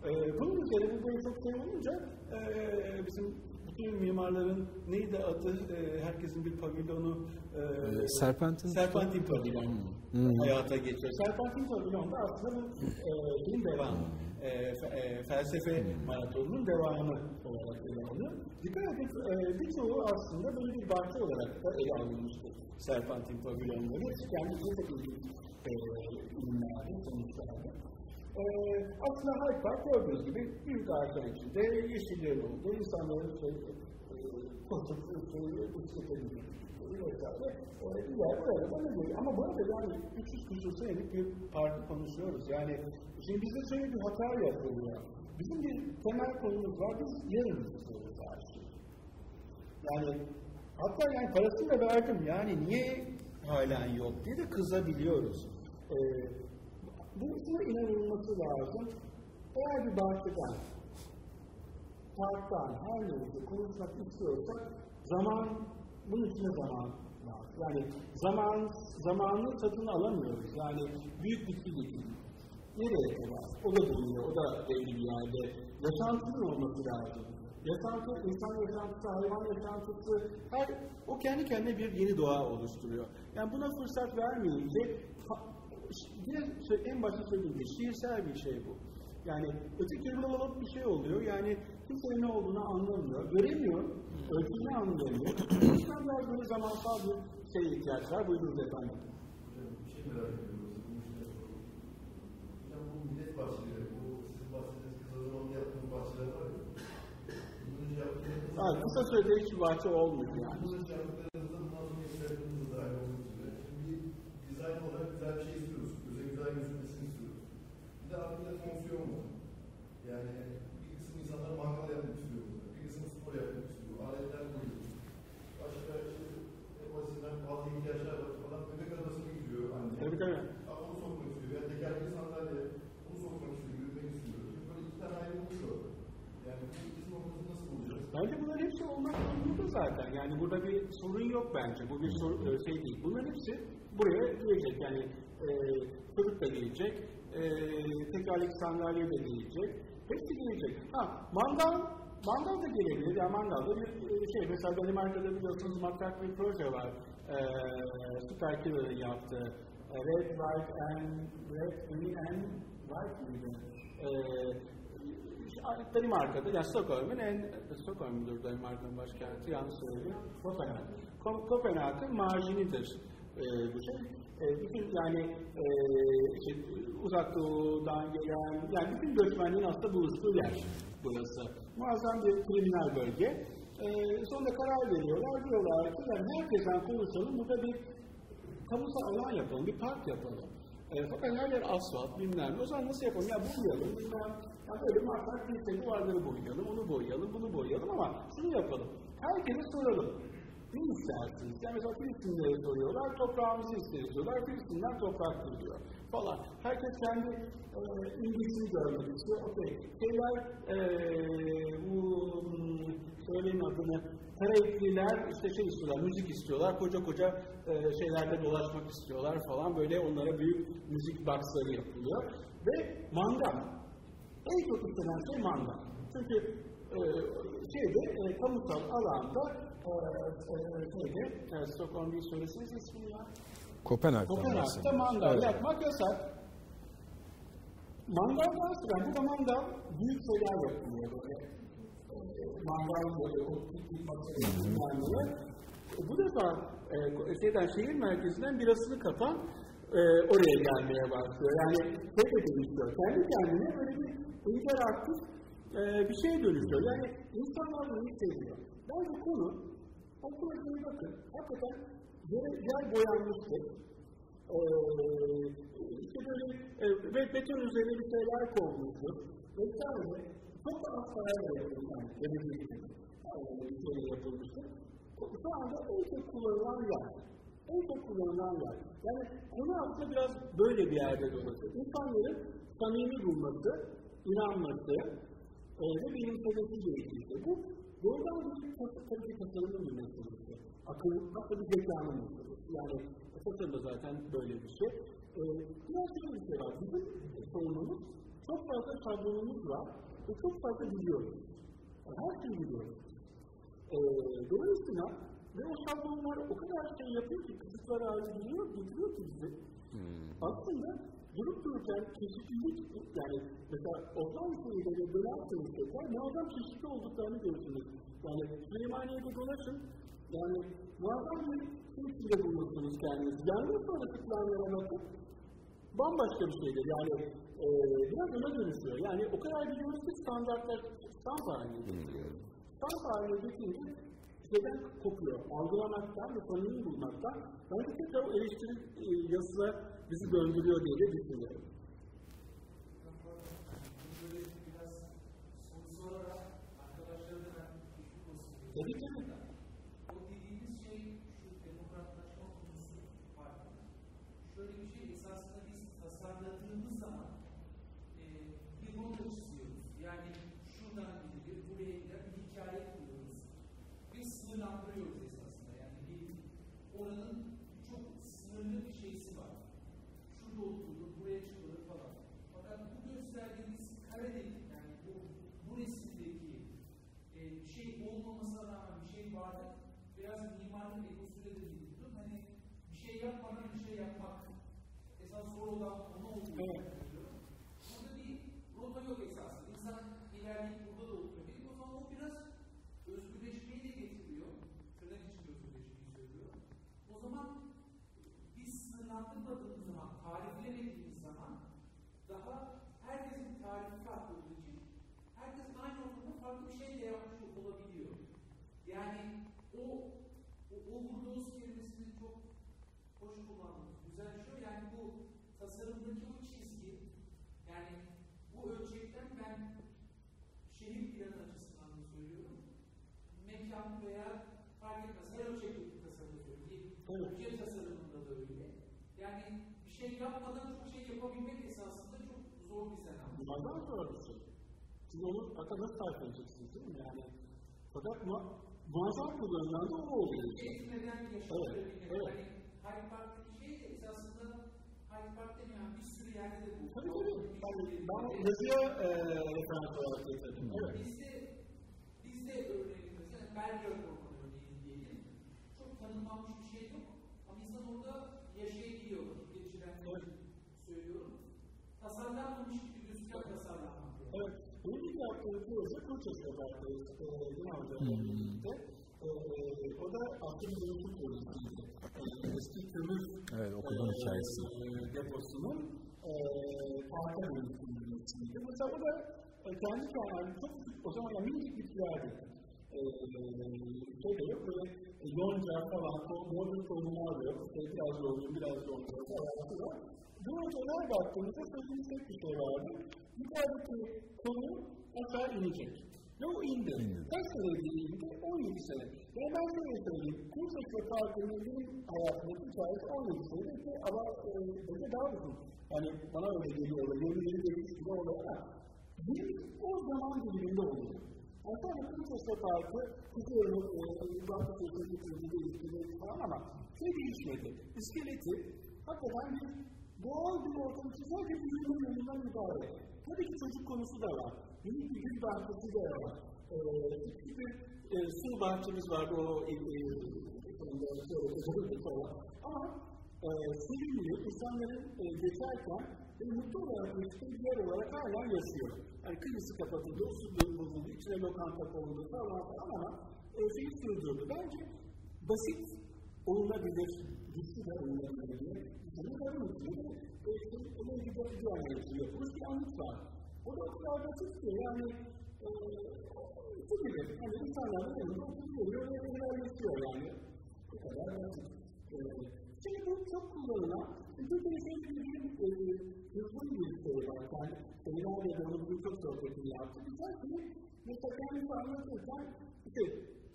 Ee, bunun üzerine bu böyle çok şey olunca e, bizim bütün mimarların neydi adı e, herkesin bir pavilyonu e, Serpentin. Serpentin pavilyon hayata geçiyor. Serpentin pavilyon da aslında bu e, şeyin devamı. E, e, felsefe maratonunun devamı olarak ele alınıyor. Dikkat edin e, birçoğu aslında böyle bir bahçe olarak da ele alınmıştı. Serpentin pavilyonları. Kendisi de ilginç e, ürünlerdi, sonuçlardı. E, aslında Hyde Park gördüğünüz gibi büyük ağaçlar içinde yeşillerin olduğu, insanların şey, e, şey, bisiklete bindiği vesaire e, bir yer oraya da öyle. Ama bu arada yani 300 küsur senelik bir parkı konuşuyoruz. Yani şimdi bizde şöyle bir hata yapılıyor. Bizim bir temel konumuz var, biz yarın istiyoruz her. Yani hatta yani parasını da verdim yani niye halen yok diye de kızabiliyoruz. Ee, bu şuna inanılması lazım. Eğer bir bahçeden, parktan, her neyse konuşmak istiyorsak zaman, bunun içine zaman lazım. Yani zaman, zamanın tadını alamıyoruz. Yani büyük bir değil. Nereye kadar? O da bulunuyor, o da belli bir yerde. Yaşantının olması lazım. Yaşantı, insan yaşantısı, hayvan yaşantısı, her, o kendi kendine bir yeni doğa oluşturuyor. Yani buna fırsat vermeyince, yine sö- en başta söylediğim gibi şiirsel bir şey bu. Yani öteki türlü olup bir şey oluyor. Yani kimse ne olduğunu anlamıyor, göremiyor, ölçümünü anlayamıyor. Yüzden biraz böyle zamansal bir şeye ihtiyaç var. Buyurunuz efendim. Bir şey merak ediyorum. Hocam bu millet bahçeleri, bu sizin bahsettiğiniz kısa zamanda yaptığınız bahçeler var ya. Kısa sürede hiç bahçe olmuyor yani. Bunun önce yaptıklarınızda bundan sonra yükselttiğiniz de dahil olmak üzere. Şimdi bir dizayn olarak güzel bir şey istiyoruz. Göze güzel gözükmesini istiyoruz. Bir de fonksiyon var. Yani bir kısım insanlar mangal yapmak istiyor burada. Bir kısım spor yapmak istiyor. Aletler koyuyor. Başka işte en basitinden bazı ihtiyaçlar var falan. Bebek arabasına gidiyor anne. Tabii tabii. Ha, onu sokmak istiyor. Ya tekerlekli sandalye onu sokmak istiyor, yürütmek istiyor. Şimdi böyle iki tane ayrı oluyor. Yani bu ikisinin ortasını nasıl bulacağız? Bence bunların hepsi olmak zorunda zaten. Yani burada bir sorun yok bence. Bu bir sorun, e, şey değil. Bunların hepsi buraya gelecek. Yani e, çocuk da gelecek, e, tekerlekli sandalye de gelecek. Hepsi gelecek. Ha, mangal, mangal da gelebilir. Yani mangalda bir e, şey, mesela Danimarka'da biliyorsunuz matrak bir proje var. E, Super Killer'ın yaptığı. Red, White and Red, Green and White miydi? E, Danimarka'da, yani Stockholm'un en, Stockholm'dur Danimarka'nın başkenti, yanlış söylüyorum, Kopenhag. Ko- Kopenhag'ın marjinidir e, bu şey. E, bütün yani e, işte, uzak doğudan gelen, yani bütün göçmenliğin aslında buluştuğu yer burası. Muazzam bir kriminal bölge. E, sonunda karar veriyorlar, diyorlar ki yani herkesten konuşalım, burada bir kamusal alan yapalım, bir park yapalım. E, fakat her yer asfalt, bilmem. O zaman nasıl yapalım? Ya boyayalım, bilmem. Ya böyle matlak bir duvarları boyayalım, onu boyayalım, bunu boyayalım ama şunu yapalım. Herkese soralım. Ne istersiniz? Yani mesela Filistinlere soruyorlar, toprağımızı isteriz diyorlar. Toprak diyor falan. Herkes kendi e, ilgisini görmek istiyor. Okey. Şeyler, e, bu hmm, söyleyin adını, Karayipliler işte şey istiyorlar, müzik istiyorlar, koca koca e, şeylerde dolaşmak istiyorlar falan. Böyle onlara büyük müzik boxları yapılıyor. Ve mangal. En çok istenen şey mangal. Çünkü e, şeyde, e, kamusal alanda e, e, şeyde, e, Stockholm bir ismini ya. Kopenhag'da Kopenhag'da mangal Evet. yapmak yasak. Mangaldan sonra bu mangal büyük şeyler yapılıyor böyle. E, mangal böyle o piknik masası Bu defa e, şeyden, şehir merkezinden birasını katan e, oraya gelmeye başlıyor. Yani şey de dönüşüyor. Kendi kendine böyle bir interaktif e, bir şey dönüşüyor. Yani insanlar bunu seviyor. Bence konu okula bir bakın. Hakikaten yer, yer boyanmıştır. Ee, işte böyle e, beton üzerine bir şeyler konmuştur. Vesaire. Çok da az parayla yapılmış. Yani, gelecek yani, bir şeyler yapılmıştır. Şu anda en çok kullanılan yer. En çok kullanılan yer. Yani konu aslında biraz böyle bir yerde dolaşıyor. İnsanların samimi bulması, inanması e, ve benimsemesi gerekiyor. Bu doğrudan bir tabii ki tasarımın bir meselesi. Akıl, hatta bir zekanın meselesi. Yani tasarım da zaten böyle bir şey. E, biraz şöyle bir şey var. Bizim sorunumuz çok fazla şablonumuz var ve çok fazla biliyoruz. Yani her şeyi biliyoruz. E, dolayısıyla ve o şablonlar o kadar şey yapıyor ki, kısıtlar haline geliyor, getiriyor ki bizi. Hmm. Aslında durup dururken çeşitlilik, yani mesela Osmanlı şehirleri dönerseniz tekrar muazzam çeşitli olduklarını görürsünüz. Yani Süleymaniye'de dolaşın, yani muazzam bir şey içinde bulmuşsunuz kendinizi. Yangın sonrası planlara bakın, bambaşka bir şeydir. Yani e, biraz ona dönüşüyor. Yani o kadar biliyoruz ki standartlar stamp haline getiriyor. Stamp haline getirince şeyden kopuyor. Algılamaktan ve samimi bulmaktan bence tekrar o eleştiri e, yazılar bizi döndürüyor diye de düşünüyorum. Tabii tabii. O dediğimiz şey şu demokratlaşma konusu farklı. Şöyle bir şey esasında biz tasarladığımız zaman e, bir rota çiziyoruz. Yani şuradan gidilir, buraya gider, bir hikaye kuruyoruz. Biz sınırlandırıyoruz esasında. Yani bir, oranın çok sınırlı bir şeysi var. Şurada oturulur, buraya çıkılır falan. Fakat bu gösterdiğimiz karedeki yani bu, bu resimdeki e, bir şey olmamasına rağmen bir şey vardı. Biraz mimarlık ekosüre de bildim. Hani bir şey yapmadan bir şey yapmak. Esas soru olan onu olduğunu evet. Burada bir rota yok esasında. İnsan ilerleyip burada da oturuyor. Benim o zaman o biraz özgürleşmeyi de getiriyor. Tırnak için özgürleşmeyi söylüyor. O zaman biz sınırlandırmadığımız zaman, tariflemediğimiz zaman daha herkesin tarifi farklı olduğu için herkesin aynı ortamda farklı bir şey de yapmış olabiliyor. Yani o o, o vurduğunuz kelimesini çok hoş kullandınız. Güzel şey yani bu tasarımdaki o çizgi yani bu ölçekten ben şehir planı açısından da söylüyorum. Mekan veya fark etmez. Her ölçekli tasarım söylüyorum. Ülke tasarımında da öyle. Yani bir şey yapmadan çok şey yapabilmek esasında çok zor bir senaryo. Bunlardan zor bir şey. Siz onu tarif edeceksiniz değil mi? Yani fakat mu muazzam kullanılan da o oluyor. Eğitmeden. Evet, evet. Yani Hyde Park'taki şey de esasında Hyde Park demeyen bir sürü yerde de bu. Tabii tabii. Yani ben yazıya e, referans olarak getirdim. Evet. Bizde, bizde örneğin mesela Belgrad Ormanı örneğin diyelim. Çok tanımlanmış bir şey yok. Ama insan orada yaşayabiliyor. Geçiren evet. söylüyorum. Tasarlanmamış gibi gözüken tasarlanmak. Evet. Benim ilk yaptığım Opertörü Günah Hoca'yla birlikte. O da aslında dönüşüm projesiydi. Eski kömür evet, okudum e, hikayesi. deposunun e, parka dönüştürülmesiydi. Mesela bu da e, kendi kendine çok o zaman yani minik bitkilerdi. E, şey de yok, böyle yonca falan, modern tohumlar da yok. Biraz yoğun, biraz yoğun falan var. Bu hocalar baktığımızda söyleyecek bir şey vardı. Yukarıdaki konu aşağı inecek. Ve o indi. Kaç sene indi? 17 sene. Yani ben şöyle söyleyeyim. Kursaçlı Parkı'nın benim hayatımdaki hikayesi 17 sene ki ama e, bence daha uzun. Yani bana öyle geliyor. 20 geçmiş gibi oluyor ama bir o zaman diliminde oluyor. Aslında Kursaçlı Parkı tutuyorum, uzakta sözünü tutuyorum, değiştirmek falan ama şey değişmedi. İskeleti hakikaten bir doğal bir ortam için sadece büyüme yolundan ibaret. Tabii ki çocuk konusu da var. Minik bir gül bahçesi de var. Ee, küçük bir e, su bahçemiz vardı o e, e, ama e, sevimli insanların e, geçerken ve mutlu olarak yaşadığı bir yer olarak hala yaşıyor. Yani kıyısı kapatıldı, su bozuldu, içine lokanta konuldu falan falan ama e, şeyi sürdürdü. Bence basit olunabilir, güçlü de olunabilir. Bunu da unutmayın. E, işte, onun gibi bir anlayışı yapılmış bir anlık var. O da o kadar basit ki yani e, bu gibi. Yani insanların yanında oturuyor ve ilerletiyor yani. Bu kadar basit. E, şimdi bu çok kullanılan, Türkiye'de şöyle bir e, hızlı bir şey var. Yani Seyran ve Donald çok sohbetini yaptı. Güzel ki mesela kendisi anlatırken işte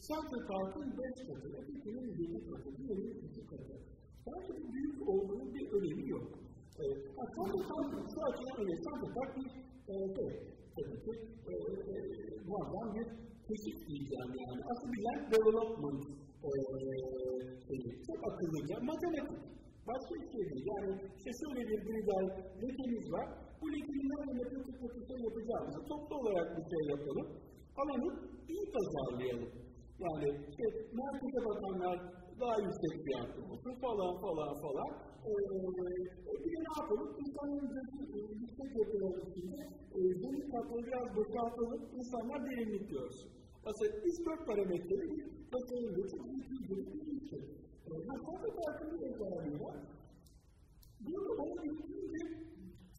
Central Park'ın beş katı, Türkiye'nin yedi katı, diğerinin iki katı. Bence bu büyük olduğunun bir önemi yok. E, Central Park şu açıdan önemli. Central Park bir e, şey, tabii muazzam bir keşif diyeceğim yani. Asıl bilen development e. Çok akıllıca matematik. Başka bir şey değil. Yani işte şöyle bir gridal lekemiz var. Bu lekeyi nerede yapıp yapıp şey yapacağımızı toplu olarak bir şey yapalım. Alanı iyi pazarlayalım. Yani işte markete bakanlar daha yüksek fiyatlı olsun falan falan falan. Ee, bir ne yapalım? İnsanların yüksek yapılar içinde e, zemin katları biraz boşaltalım, insanlar derinlik görsün. Aslında biz dört parametreyi bir tasarımda çok ciddi bir bir şey. Hatta farklı bir özelliği var. Burada bana bir bir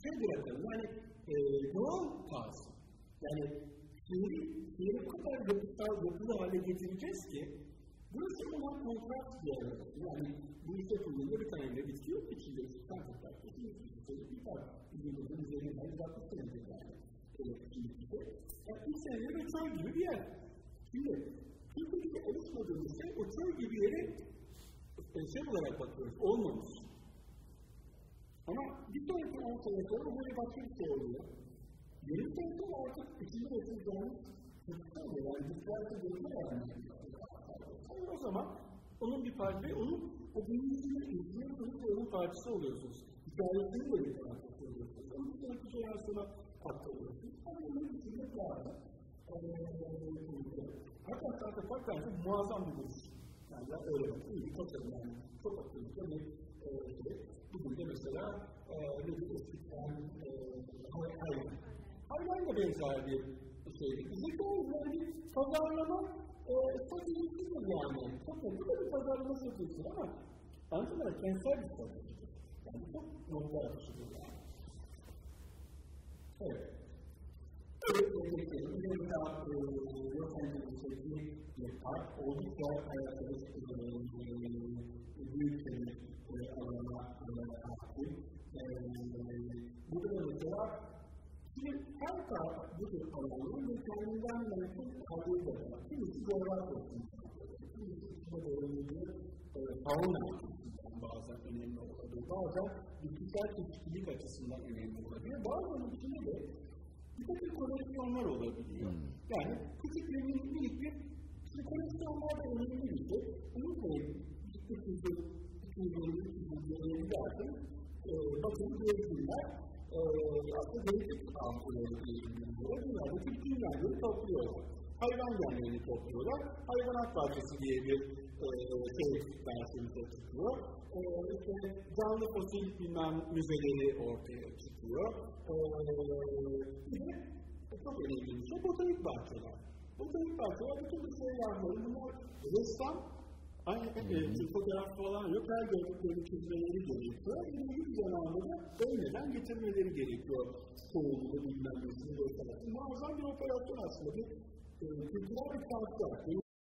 şey bırakalım. Yani e, doğal kalsın. Yani şiiri, şiiri kadar yapısal, yapılı hale getireceğiz ki burası ona kontrast bir yer. Yani bu işte kullanımda bir tane de bitki yok. İçinde bir tane tutar. İçinde bir tane bir tane. Bizim üzerinden 160 senedir yani. Yani üç senedir ve çöl gibi bir yer. Şimdi Türkiye'de oluşmadığımız şey o çöl gibi yere şey olarak bakıyoruz. Olmamış. Ama bir sonraki 10 sene sonra böyle başka bir şey oluyor. Yeni sene artık içinde oturacağımız çocuklar oluyor. Yani bizlerde gözü vermiyor. O zaman onun bir parçası, onun o büyüyüşünü izliyorsunuz ve onun parçası oluyorsunuz. Hikayesini de bir parçası oluyorsunuz. Onu bir sonraki jenerasyona aktarıyorsunuz. Ama onun içinde lazım. Hatta hatta hakikaten muazzam bir buluş. Yani ben öyle bakıyorum. İyi bir tasarım yani. Çok akıllıca bir e. Bugün de mesela e, bir eskiden e, hayvan. Hayvan da benzer bir şeydi. Bize yani bir pazarlama e, stratejisidir yani. Çok da bir pazarlama stratejisi ama aynı zamanda kentsel bir stratejidir. Yani çok nokta atışıdır yani. Evet. Evet, teşekkür ederim. Bir daha Los Angeles'teki bir park oldukça büyük bir alana hakim. Burada şimdi her taraf bu tür alanların bir kendinden mensup hali de var. Kimisi coğrafyasından, kimisi içinde doğruluğu fauna açısından bazen önemli olabilir. Bazen bitkisel çeşitlilik açısından önemli olabilir. Bazen içinde de bir takım koleksiyonlar olabiliyor. Hmm. Yani küçük bir minik minik bir şimdi koleksiyonlar da önemli bir şey. Unutmayın, ciddi kültür, kültürleri, kültürleri giderken e, bakın gezginler e, aslında değişik altları diyebiliyorlar. Bunlar da Türk dünyaları topluyorlar. Hayvan genlerini topluyorlar. Hayvanat bahçesi diye bir e, şey dersimize çıkıyor. E, işte canlı fosil bilmem müzeleri ortaya çıkıyor. E, çok önemli bir şey botanik bahçeler. Botanik bahçeler bütün bu şey yanları bunlar ressam Aynı e, fotoğraf falan yok. Her gördüklerini çizmeleri gerekiyor. Belli bir zamanda da ölmeden getirmeleri gerekiyor. Soğuluğu bilmem nesini göstermek. Muazzam bir operasyon aslında. Bir e, kültürel bir farklı.